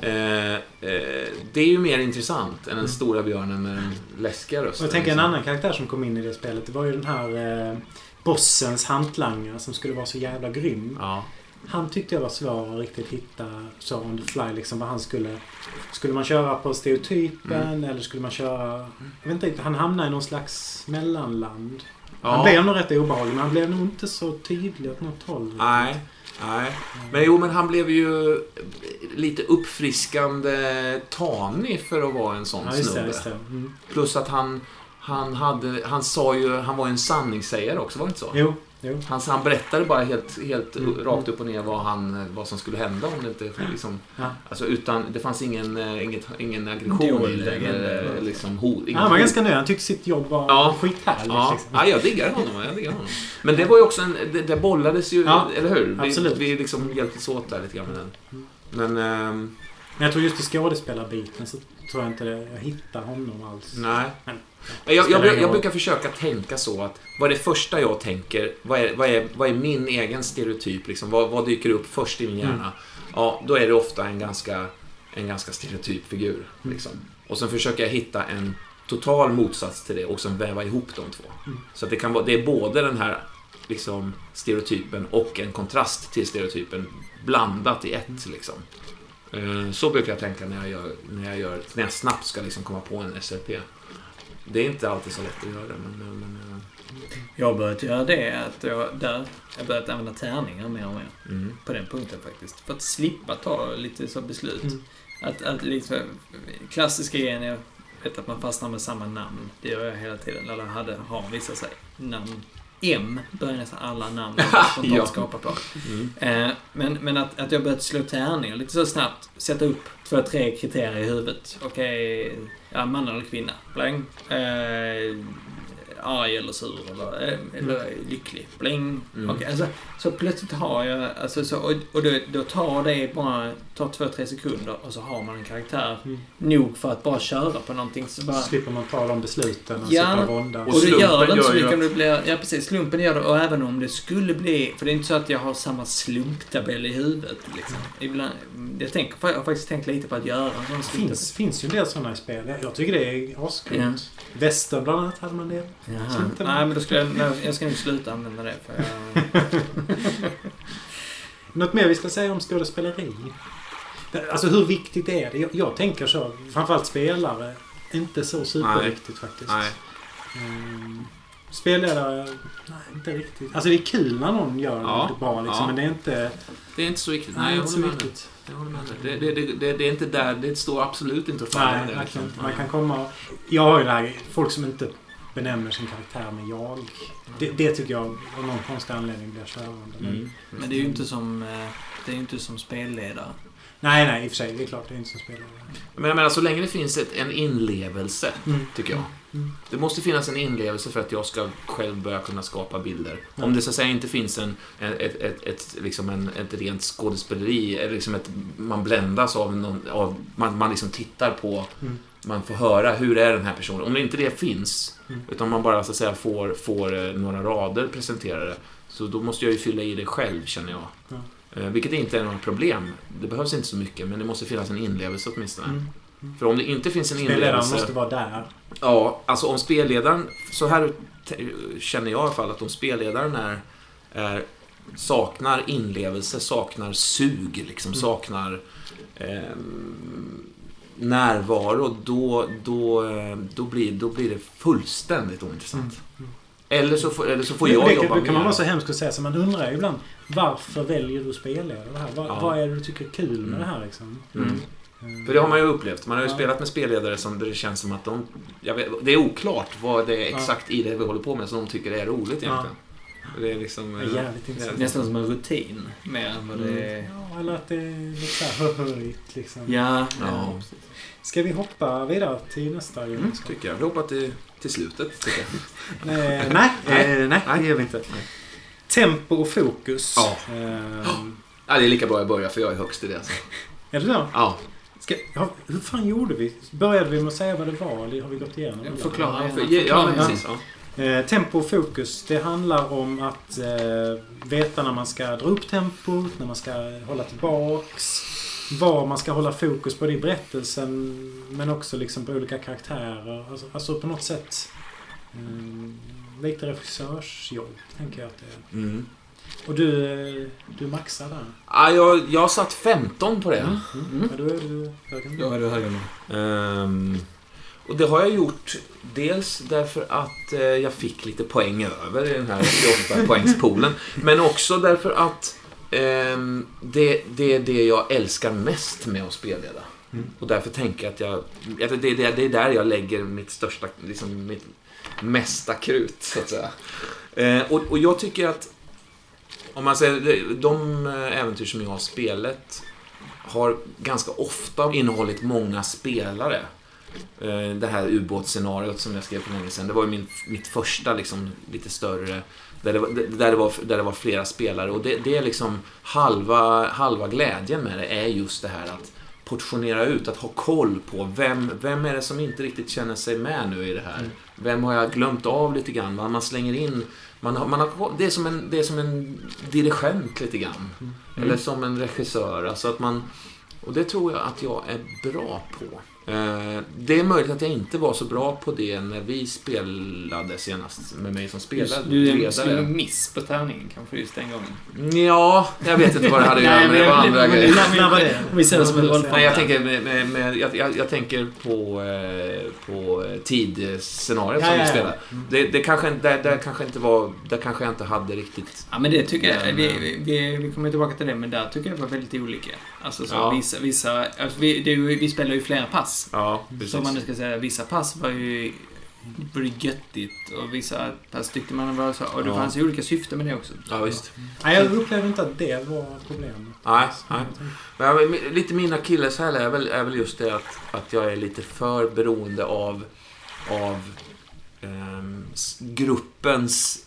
Eh, eh, det är ju mer intressant än den stora björnen med den läskiga Och rösten. jag tänker en liksom. annan karaktär som kom in i det spelet. Det var ju den här eh, bossens hantlangare som skulle vara så jävla grym. Ja. Han tyckte jag var svår att riktigt hitta så on the fly liksom vad han skulle... Skulle man köra på stereotypen Mm. eller skulle man köra... Jag vet inte riktigt. Han hamnade i någon slags mellanland. Ja. Han blev nog rätt obehaglig men han blev nog inte så tydlig åt något håll. Nej. Nej. Men jo, men han blev ju lite uppfriskande tanig för att vara en sån Ja, snubbe. Just det. Mm. Plus att han, han hade, han sa ju, han var en sanningssägare också, var det inte så? Jo, jo. Han, han berättade bara helt, helt Mm. rakt upp och ner vad, han, vad som skulle hända om det inte liksom... Ja. Alltså utan, det fanns ingen, eh, inget, ingen aggression agenda. Eller liksom hot. inget Han var ganska nöjd. Han tyckte sitt jobb var Ja. skithärligt. Ja, Liksom. ja, jag diggar honom. Jag diggar honom. Men det var ju också en... Det, det bollades ju, Ja, eller hur? Vi, absolut. vi liksom hjälptes åt där lite grann med den. Men... ehm, Men jag tror just i skådespelarbiten så tror jag inte det, jag hittar honom alls. nej. Men, Jag, jag, jag, jag brukar försöka tänka så att vad är det första jag tänker? Vad är, vad är, vad är min egen stereotyp? Liksom? Vad, vad dyker upp först i min hjärna? Mm. Ja, då är det ofta en ganska, en ganska stereotyp figur. Mm. Liksom. Och sen försöker jag hitta en total motsats till det och sen väva ihop de två. Mm. Så att det, kan vara, det är både den här liksom, stereotypen och en kontrast till stereotypen blandat i ett. Liksom. Eh, Så brukar jag tänka när jag, gör, när jag, gör, när jag snabbt ska liksom komma på en SRP. Det är inte alltid så lätt att göra, men... men eh, Jag har börjat göra det att jag, där, jag har börjat använda tärningar mer och mer. mm. På den punkten faktiskt. För att slippa ta lite så beslut. Mm. Att, att liksom, klassiska grejen är vet att man fastnar med samma namn. Det gör jag hela tiden. Eller hade, har vissa sig. Namn. M börjar nästan alla namn [LAUGHS] Ja. spontant skapa på. Mm. Eh, men men att, att jag börjat slå tärningar lite så snabbt. Sätta upp två, tre kriterier i huvudet. Okej, ja, man eller kvinna. Bläng. Eh, arg eller sur eller, eh, eller lycklig. Bläng. Mm. Okej, alltså, så plötsligt har jag, alltså, så, och, och då, då tar det bara tar två, tre sekunder och så har man en karaktär Mm. nog för att bara köra på någonting. Så bara, Så slipper man ta de besluten och Ja. sitta och vånda. Och och det slumpen gör det inte så mycket om det blir... Ja, precis. Slumpen gör det. Och även om det skulle bli... För det är inte så att jag har samma slumptabell i huvudet. Liksom. Ibland, jag, tänker, jag har faktiskt tänkt lite på att göra en sån slumptabell. finns, finns ju en del sådana i spel. Jag- tycker det är ascoolt. Ja. Väster bland annat hade man det. Jaha. Slumptabell. Nej, men då skulle jag, nej, jag ska nog sluta använda det. För jag, [LAUGHS] Något mer vi ska säga om skådespeleri? Alltså hur viktigt är det? Jag, jag tänker så. Framförallt spelare. Inte så superviktigt faktiskt. Nej. Mm. Spelledare, nej inte riktigt. Alltså det är kul när någon gör Ja, det bra liksom. ja. Men det är inte... Det är inte så viktigt. Nej, Nej, jag inte så håller med dig. viktigt. Jag håller med dig. Det, det, det, det, det är inte där, det står absolut inte faller Nej, med det. verkligen liksom. Man kan komma... Jag har ju det här, folk som inte benämner sin karaktär med jag. Det, det tycker jag av någon konstig anledning blir störande. Men- Mm. men det är ju inte som... eh, Det är inte som spelledare. Nej, nej, i och för sig. Det är klart, det är inte som spelare. Men jag menar, så länge det finns ett, en inlevelse, Mm. tycker jag. Mm. Det måste finnas en inlevelse för att jag ska själv börja kunna skapa bilder. Ja. Om det så att säga inte finns en, ett, ett, ett, ett, liksom en, ett rent skådespeleri, eller liksom ett, man bländas av, någon, av man, man liksom tittar på, Mm. Man får höra hur är den här personen. Om inte det finns, Mm. utan man bara så att säga får, får eh, några rader presenterade, så då måste jag ju fylla i det själv, känner jag. Ja. Eh, Vilket inte är något problem. Det behövs inte så mycket, men det måste finnas en inlevelse åtminstone. Mm. För om det inte finns en Spelledaren inlevelse... måste vara där. Ja, alltså om spelledaren... Så här känner jag i alla fall att om spelledaren är, är saknar inlevelse, saknar sug, liksom, Mm. saknar ehm, närvaro, då, då, eh, då, blir, då blir det fullständigt ointressant. Mm. Eller, så får, eller så får det, jag det jobba kan, kan man vara så hemsk och säga så man undrar ju ibland varför väljer du spelledare det här? Vad, Ja. vad är det du tycker är kul med Mm. det här liksom? Mm. Mm. För det har man ju upplevt. Man har ju Ja. spelat med spelledare som det känns som att de... Vet, det är oklart vad det är Ja. exakt i det vi håller på med som de tycker är roligt Ja. Det är liksom... Det är eh, jävligt intressant. Nästan som en rutin. Mer än vad det är... Ja, eller att det är lite såhär höjt liksom. Ja, Ja. Ska vi hoppa vidare till nästa Mm, gemenskap? tycker jag. Vi hoppar till, till slutet, tycker jag. [LAUGHS] Eh, nej, [LAUGHS] Nej. eh, nej, det gör vi inte. Nej. Tempo och fokus. Ja. Ehm, Ja, det är lika bra jag börjar, för jag är högst i det. Alltså. [LAUGHS] är det så? Ja. Ska, ja, hur fan gjorde vi? Började vi med att säga vad det var eller har vi gått igenom? Förklara Ja, för, ja, precis. Ja. Eh, tempo och fokus, det handlar om att eh, veta när man ska dra upp tempot, när man ska hålla tillbaks. var man ska hålla fokus både i berättelsen men också liksom på olika karaktärer. Alltså, alltså på något sätt um, lite regissörsjobb, tänker jag att det är. Mm. Och du, du maxar där? Ja, jag, jag har satt 15 på det. Mm. Mm. Ja, då är du högre än Ja, mig. högre nu. Ehm, och det har jag gjort dels därför att eh, jag fick lite poäng över i den här 28-poängspoolen. [LAUGHS] Men också därför att ehm, det, det är det jag älskar mest med att spelleda. Mm. Och därför tänker jag att jag... att Det, det, det är där jag lägger mitt största, liksom mitt mesta krut, så att säga. Eh, och, och jag tycker att om man säger, de eh, äventyr som jag har spelat har ganska ofta innehållit många spelare. Eh, Det här ubåtsscenariot som jag skrev för länge sedan, det var ju min, mitt första liksom, lite större, där det, var, där, det var, där det var flera spelare. Och det, det är liksom halva, halva glädjen med det är just det här att portionera ut, att ha koll på vem, vem är det som inte riktigt känner sig med nu i det här. Vem har jag glömt av lite grann? Man, slänger in man har, man har, det, är som en, det är som en dirigent lite grann. Eller som en regissör. Alltså att man, och det tror jag att jag är bra på. Eh, det är möjligt att jag inte var så bra på det när vi spelade senast med mig som spelade. Du skulle ledare. miss på tärningen kanske just den gången. Ja, jag vet inte vad det hade att göra med det. var andra grejer. det? Vi ser det som en jag tänker, med, med, med, jag, jag, jag tänker på, eh, på tidscenariot som ja, vi spelade. Det, det kanske, där, där kanske inte var... Där kanske jag inte hade riktigt... Ja, men det tycker jag. Vi, eh, vi, vi, vi kommer tillbaka till det, men där tycker jag var väldigt olika. Alltså, så Ja. vissa... vissa alltså, vi, det, vi spelar ju flera pass. Ja, precis. Så om man nu ska säga, vissa pass var ju göttigt och vissa pass tyckte man var så. Och det Ja. fanns ju olika syften med det också. Ja, visst. Nej, jag upplevde inte att det var problemet. Nej, nej. Men lite min akilleshäl är väl, är väl just det att, att jag är lite för beroende av, av s- gruppens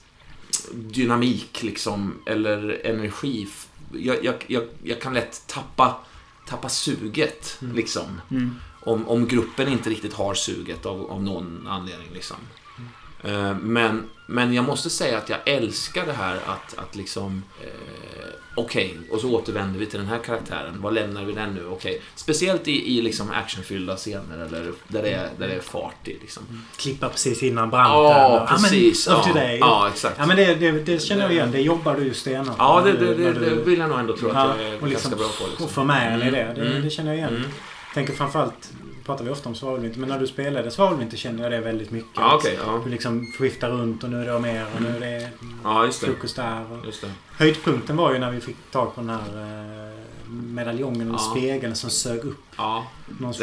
dynamik liksom, eller energi. Jag, jag, jag, jag kan lätt tappa, tappa suget Mm. Om, om gruppen inte riktigt har suget av, av någon anledning. Liksom. Eh, Men, men jag måste säga att jag älskar det här att, att liksom... Eh, Okej, och så återvänder vi till den här karaktären. Var lämnar vi den nu? Okej. Speciellt i, i liksom actionfyllda scener eller där det är, där det är fart i. Liksom. Klippa precis innan branden. Ja, precis. Ja, men, Ja, ja, exakt. Ja, men det, det, det känner jag igen. Det jobbar du ju stenhårt Ja, det, när det, du- det, det vill jag nog ändå tro att Ja, jag är liksom- ganska bra på. Liksom. Och en i det. Det, Mm. det känner jag igen. Mm. Tänker framförallt, pratar vi ofta om svavelvinter, men när du spelade svavelvinter kände jag det väldigt mycket. Ja, okej. ja. Du liksom skiftar runt och nu är det mer och nu är det ja, just fokus där. Och Just det. höjdpunkten var ju när vi fick tag på den här eh, medaljongen och Ja. spegeln som sög upp Ja,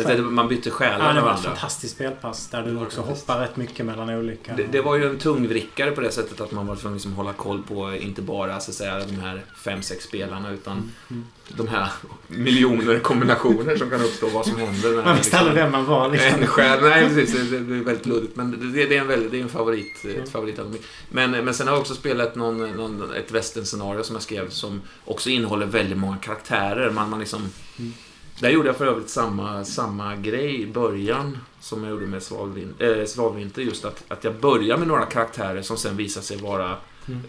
det, man bytte själar Ja, det var ett fantastiskt spelpass där du också hoppar rätt mycket mellan olika... Det, det var ju en tungvrickare på det sättet att man var tvungen liksom hålla koll på inte bara så att säga, de här fem, sex spelarna utan Mm. de här miljoner kombinationer som kan uppstå, vad som händer. när Man visste aldrig vem man var liksom. En själ, nej precis, det, är väldigt luddigt. Men det, det är en, väldigt, det är en favorit, Mm. ett favoritalbum. Men, men sen har jag också spelat någon, någon, ett western-scenario som jag skrev som också innehåller väldigt många karaktärer. Man, man liksom, Mm. Där gjorde jag för övrigt samma, samma grej i början som jag gjorde med Svalvin, äh, Svalvinter. Just att, att jag börjar med några karaktärer som sen visar sig vara Mm.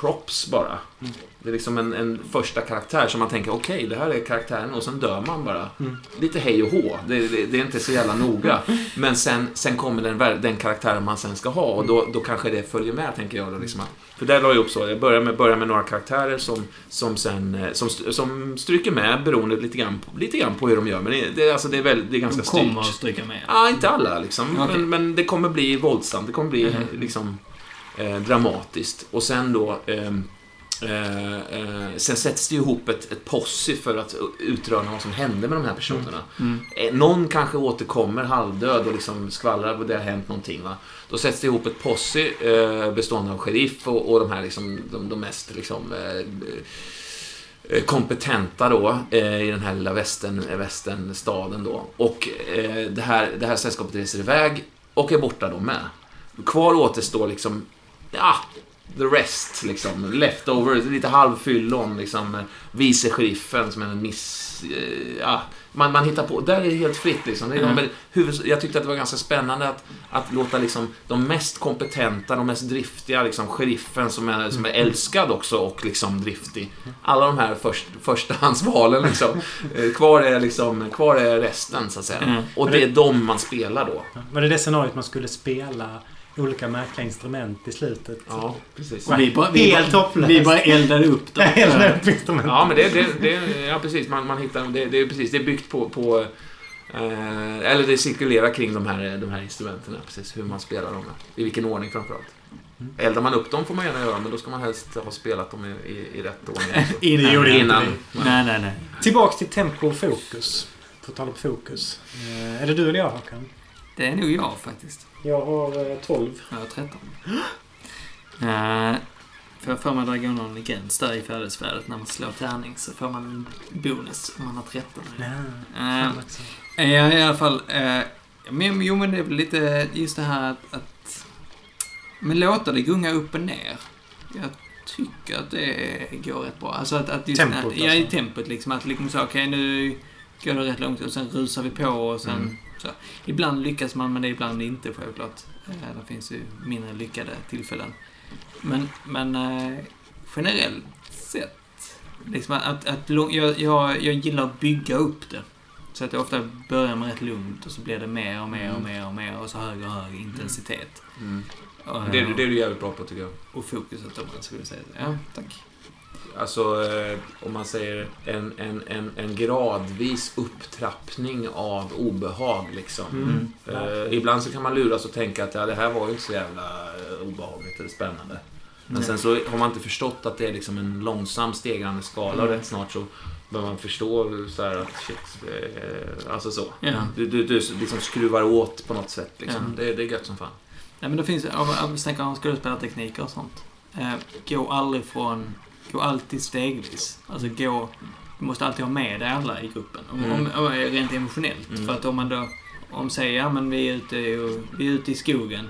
props bara. Mm. Det är liksom en, en första karaktär som man tänker, okej, det här är karaktären och sen dör man bara. Mm. Lite hej och hå, det, det, det är inte så jävla noga. [LAUGHS] Men sen, sen kommer den, den karaktären man sen ska ha och då, då kanske det följer med, tänker jag. Då, liksom. att- För där la jag upp så, jag börjar med, börjar med några karaktärer som, som sen eh, som, som stryker med beroende lite grann, lite grann på hur de gör. Men det, det, alltså, det, är, väl, det är ganska De kommer att styrt. stryka med. Ja, inte alla liksom. Okej. Men, men det kommer bli våldsamt. Det kommer bli Mhm. liksom eh, dramatiskt. Och sen då... ehm, Eh, eh, sen sätts det ihop ett, ett posse för att utröna vad som hände med de här personerna. Mm. Eh, någon kanske återkommer halvdöd och liksom skvallrar att det har hänt någonting. Va? Då sätts det ihop ett posse eh, bestående av sheriff och, och de här liksom, de, de mest liksom, eh, eh, kompetenta då i den här lilla västern, västernstaden då. Och det, här, det här sällskapet reser iväg och är borta de med. Kvar återstår liksom, ja, the rest, liksom. Leftovers, lite halvfyllon, liksom. Vice sheriffen som är en miss... eh, Ja, man, man hittar på. Där är det helt fritt, liksom. Det är Mm. de, jag tyckte att det var ganska spännande att, att låta liksom, de mest kompetenta, de mest driftiga, liksom, sheriffen som är, som är älskad också och liksom driftig. Alla de här först, förstahandsvalen, liksom. Eh, Kvar är, liksom, kvar är resten, så att säga. Mm. Och det är de man spelar då. Var det det scenariot man skulle spela olika märkliga instrument i slutet? Ja, precis. Och vi bara, vi Helt bara, hopplöst. vi bara eldade upp dem. Hela [LAUGHS] upp instrument. Ja, men det, det, det ja precis. Man, man hittar, det, det är precis, det är byggt på, på eh, eller det cirkulerar kring de här, de här instrumenten, precis. Hur man spelar dem, i vilken ordning framförallt. Mm. Eldar man upp dem får man gärna göra, men då ska man helst ha spelat dem i, i, i rätt ordning. [LAUGHS] Innan. Innan. det. Nej, nej, nej. Tillbaks till tempo och fokus. På tal om fokus. Eh, är det du eller jag Håkan? Det är nog jag faktiskt. Jag har eh, 12. Jag har 13. Uh, får jag för mig att dra någon gräns där i färdighetsvärdet när man slår tärning så får man en bonus om man har 13. Ja, Eh, också. Ja, i alla fall. Eh, men, jo, men det är väl lite just det här att, att... Men låta det gunga upp och ner. Jag tycker att det går rätt bra. Alltså att, att just... Tempot, att, Ja, i alltså. tempot liksom. Att liksom så, okej nu går det rätt långt och sen rusar vi på och sen... Mm. Så. Ibland lyckas man men det är ibland inte självklart. Eh, det finns ju mindre lyckade tillfällen. Men, men eh, generellt sett. Liksom att, att, jag, jag, jag gillar att bygga upp det. Så att jag ofta börjar med rätt lugnt och så blir det mer och mer och Mm. mer och mer och så högre och högre intensitet. Mm. Och, Det, är du- det är du jävligt bra på, tycker jag. och fokuset om man skulle säga det. Ja, tack. Alltså, eh, om man säger en, en, en, en gradvis upptrappning av obehag, liksom. Mm. Eh, ibland så kan man luras och tänka att ja, det här var ju inte så jävla eh, obehagligt eller spännande. Men Nej. sen så har man inte förstått att det är liksom en långsam stegrande skala och Mm. rätt snart så börjar man förstå så här att shit, eh, alltså så. Ja. Du, du, du liksom skruvar åt på något sätt liksom. Ja. Det, det är gött som fan. Nej, men det finns, om om vi snackar om skådespelartekniker och sånt. Eh, gå aldrig från, gå alltid stegvis. Alltså gå, du måste alltid ha med dig alla i gruppen. Mm. om, om, rent emotionellt. Mm. För att om man då, om säger ja men vi är ute, och, vi är ute i skogen.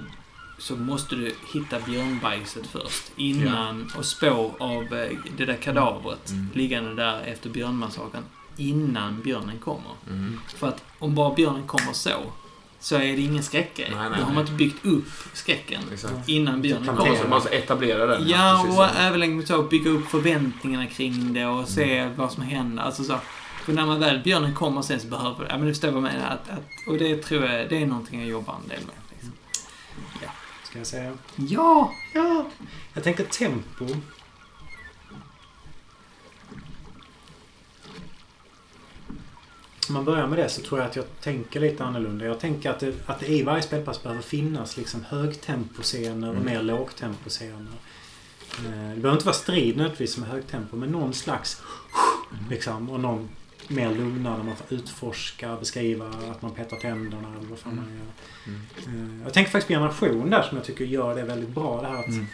Så måste du hitta björnbajset först. Innan, och spår av eh, det där kadavret Mm. liggande där efter björnmassakern. Innan björnen kommer. Mm. För att om bara björnen kommer så, så är det ingen skräckgrej. Nej, nej, Då har man inte byggt upp skräcken Exakt. innan björnen Man kommer. måste, man måste etablera den. Ja, precis och även så bygga upp förväntningarna kring det och se vad som händer. Alltså så. För när man väl björnen kommer sen så behöver ja men du förstår vad jag menar. Att, att, och det tror jag, det är någonting jag jobbar en del med. Liksom. Ska jag säga. Ja! Ja. Jag tänker tempo. Om man börjar med det så tror jag att jag tänker lite annorlunda. Jag tänker att det, att det i varje spelpass behöver finnas liksom högtemposcener och Mm. mer lågtemposcener. Eh, Det behöver inte vara strid nödvändigtvis med högtempo men någon slags liksom och någon mer lugnare där man får utforska, beskriva att man petar tänderna eller vad fan man gör. Mm. Eh, Jag tänker faktiskt på generation där som jag tycker gör det väldigt bra. Det här att Mm.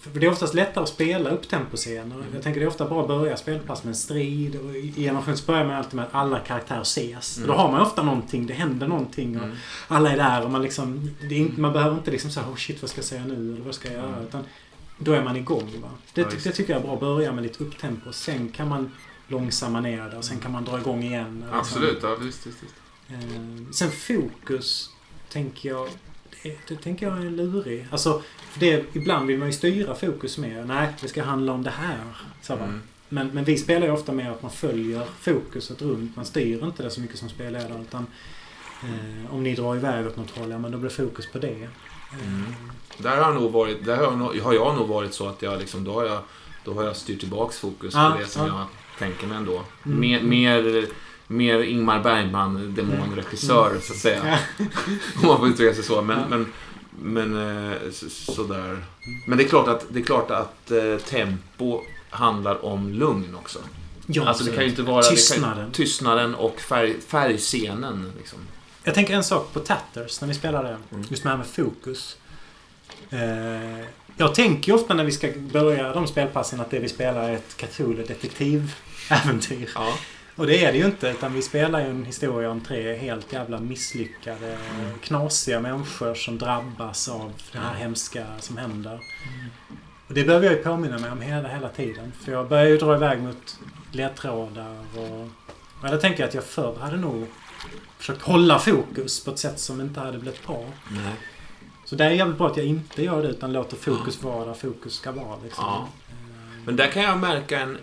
för det är oftast lättare att spela upptemposcener. Jag tänker det är ofta bra att börja spelpass med en strid. Och I generation så börjar man alltid med att alla karaktärer ses. Mm. Då har man ofta någonting, det händer någonting. Och Mm. alla är där och man liksom... Inte, man behöver inte liksom säga oh shit vad ska jag säga nu eller vad ska jag göra? Mm. Utan då är man igång. Va? Det, Ja, det tycker jag är bra. Börja med lite upptempo. Sen kan man långsamma ner det och sen kan man dra igång igen. Absolut, ja visst, visst, visst. Eh, sen fokus, tänker jag... Det, det tänker jag är lurig. Alltså, det, ibland vill man ju styra fokus mer. Nej, det ska handla om det här. Så? Mm. men, men vi spelar ju ofta med att man följer fokuset runt. Man styr inte det så mycket som spelledare. Utan, eh, om ni drar iväg åt något håll, ja men då blir fokus på det. Mm. Där har, nog varit, där har, jag nog, har jag nog varit så att jag liksom, då har jag, då har jag styrt tillbaks fokus Ja, på det som ja. jag tänker mig ändå. Mm. Mer, mer, mer Ingmar Bergman, demonregissör, så att säga. [LAUGHS] Om man får uttrycka sig så. Men, Ja. men, men eh, så, sådär. Men det är klart att, det är klart att eh, tempo handlar om lugn också. Ja, alltså det kan ju inte vara... kan ju- Tystnaden. Tystnaden och färg, färgscenen. Liksom. Jag tänker en sak på Tatters när vi spelar det. Mm. Just med det här med fokus. Eh, jag tänker ofta när vi ska börja de spelpassen att det vi spelar är ett Cthulhu [LAUGHS] detektiväventyr. Ja. Och det är det ju inte. Utan vi spelar ju en historia om tre helt jävla misslyckade, knasiga människor som drabbas av det här hemska som händer. Och det behöver jag ju påminna mig om hela, hela tiden. För jag börjar ju dra iväg mot ledtrådar och... Och då tänker jag att jag förr hade nog försökt hålla fokus på ett sätt som inte hade blivit bra. Nej. Så det är jävligt bra att jag inte gör det utan låter fokus vara där fokus ska vara. Liksom. Ja. Men där kan jag märka en...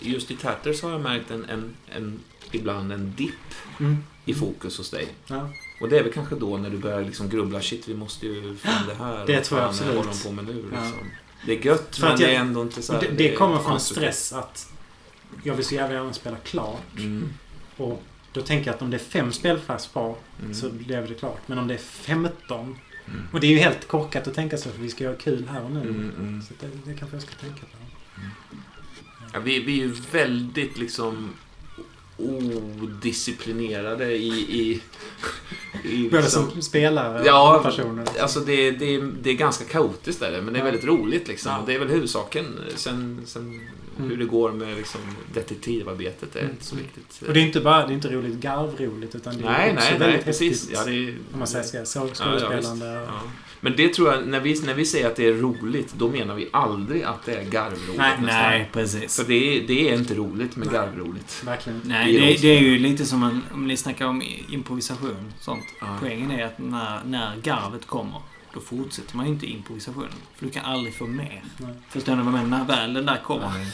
Just i Tatters har jag märkt en, en, en ibland en dipp Mm. i fokus hos dig. Ja. Och det är väl kanske då när du börjar liksom grubbla, shit vi måste ju fan det här. Det tror jag absolut. håller på med nu Ja. liksom. Det är gött, men jag- det är ändå inte så här, Det, det kommer från stress att jag vill så jävla gärna spela klart. Mm. Och då tänker jag att om det är fem spelflash kvar Mm. så blev det klart. Men om det är 15 Mm. och det är ju helt korkat att tänka så för vi ska göra kul här och nu. Mm, mm. Så det, det kanske jag ska tänka på. Ja, vi, vi är ju väldigt liksom odisciplinerade i... i, i [LAUGHS] Både liksom, som spelare Ja, och personer. Alltså det, det, det är ganska kaotiskt där, men det är väldigt roligt liksom. Ja. Det är väl huvudsaken. Sen, sen Mm. hur det går med liksom, detektivarbetet är Mm. inte så viktigt. Och det är inte bara det är inte roligt garvroligt utan det är nej, också nej, väldigt nej, precis. häftigt. Ja, det är, Om man säger så. så Ja, ja, skådespelande. Ja. Men det tror jag, när vi, när vi säger att det är roligt, då menar vi aldrig att det är garvroligt. Nej, nej, precis. För det är, det är inte roligt med Nej. garvroligt. Verkligen. Nej, det, rollspel. det är ju lite som en, om ni snackar om improvisation. Sånt. Ja. Poängen är att när, när garvet kommer, då fortsätter man ju inte improvisationen. För du kan aldrig få mer. Nej. Förstår ni vad jag menar? När väl den där kommer, Nej.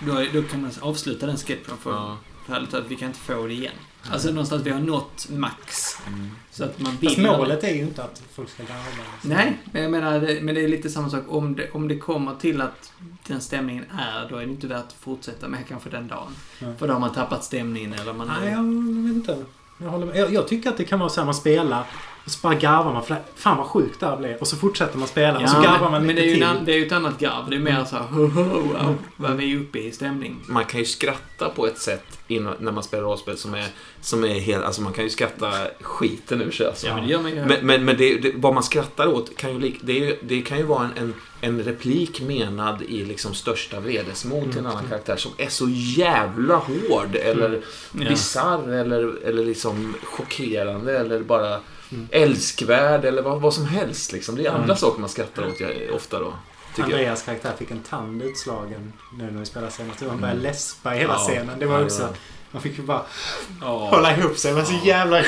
[LAUGHS] då, är- då kan man avsluta den sketchen för, Ja. för talat, vi kan inte få det igen. Alltså någonstans, vi har nått max. Mm. Så att man vill... Fast målet är ju inte att folk ska garva. Nej, men jag menar, det, men det är lite samma sak. Om det, om det kommer till att den stämningen är, då är det inte värt att fortsätta med kanske den dagen. Nej. För då har man tappat stämningen eller man... Nej, jag vet inte. Jag, håller med. Jag, jag tycker att det kan vara så här man spelar och så bara garvar man. Fan vad sjukt det här blev. Och så fortsätter man spela och så garvar man men lite det är, ju till. en, det är ju ett annat garv. Det är mer så här, ho, ho, wow, vad vi är uppe i stämning. Man kan ju skratta på ett sätt innan, när man spelar rollspel som är, som är helt... Alltså man kan ju skratta skiten ur sig alltså. Ja, men det gör man ju. Men, men, men det, det, vad man skrattar åt kan ju, lik- det, är det kan ju vara en, en, en replik menad i liksom största vredesmod till en annan karaktär som är så jävla hård eller Ja. bisarr eller, eller liksom chockerande eller bara Mm. älskvärd eller vad, vad som helst. Liksom. Det är andra Mm. saker man skrattar åt jag, ofta då. Tycker jag. Andreas karaktär fick en tand utslagen nu när vi spelade senast. Han började Mm. läspa i hela Ja. scenen. Det var Ja, också... ja. Man fick ju bara Ja. hålla ihop sig. Det var så jävla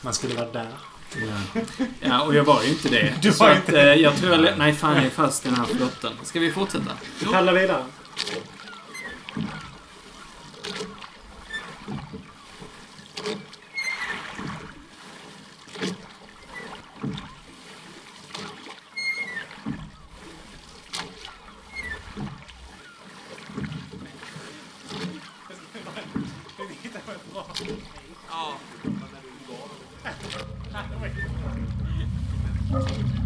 Man skulle vara där. Ja. ja, och jag var ju inte det. [LAUGHS] Du så var att, inte eh, jag tror jag... Nej, fan jag är fast i den här flotten. Ska vi fortsätta? Vi paddlar vidare. Ja.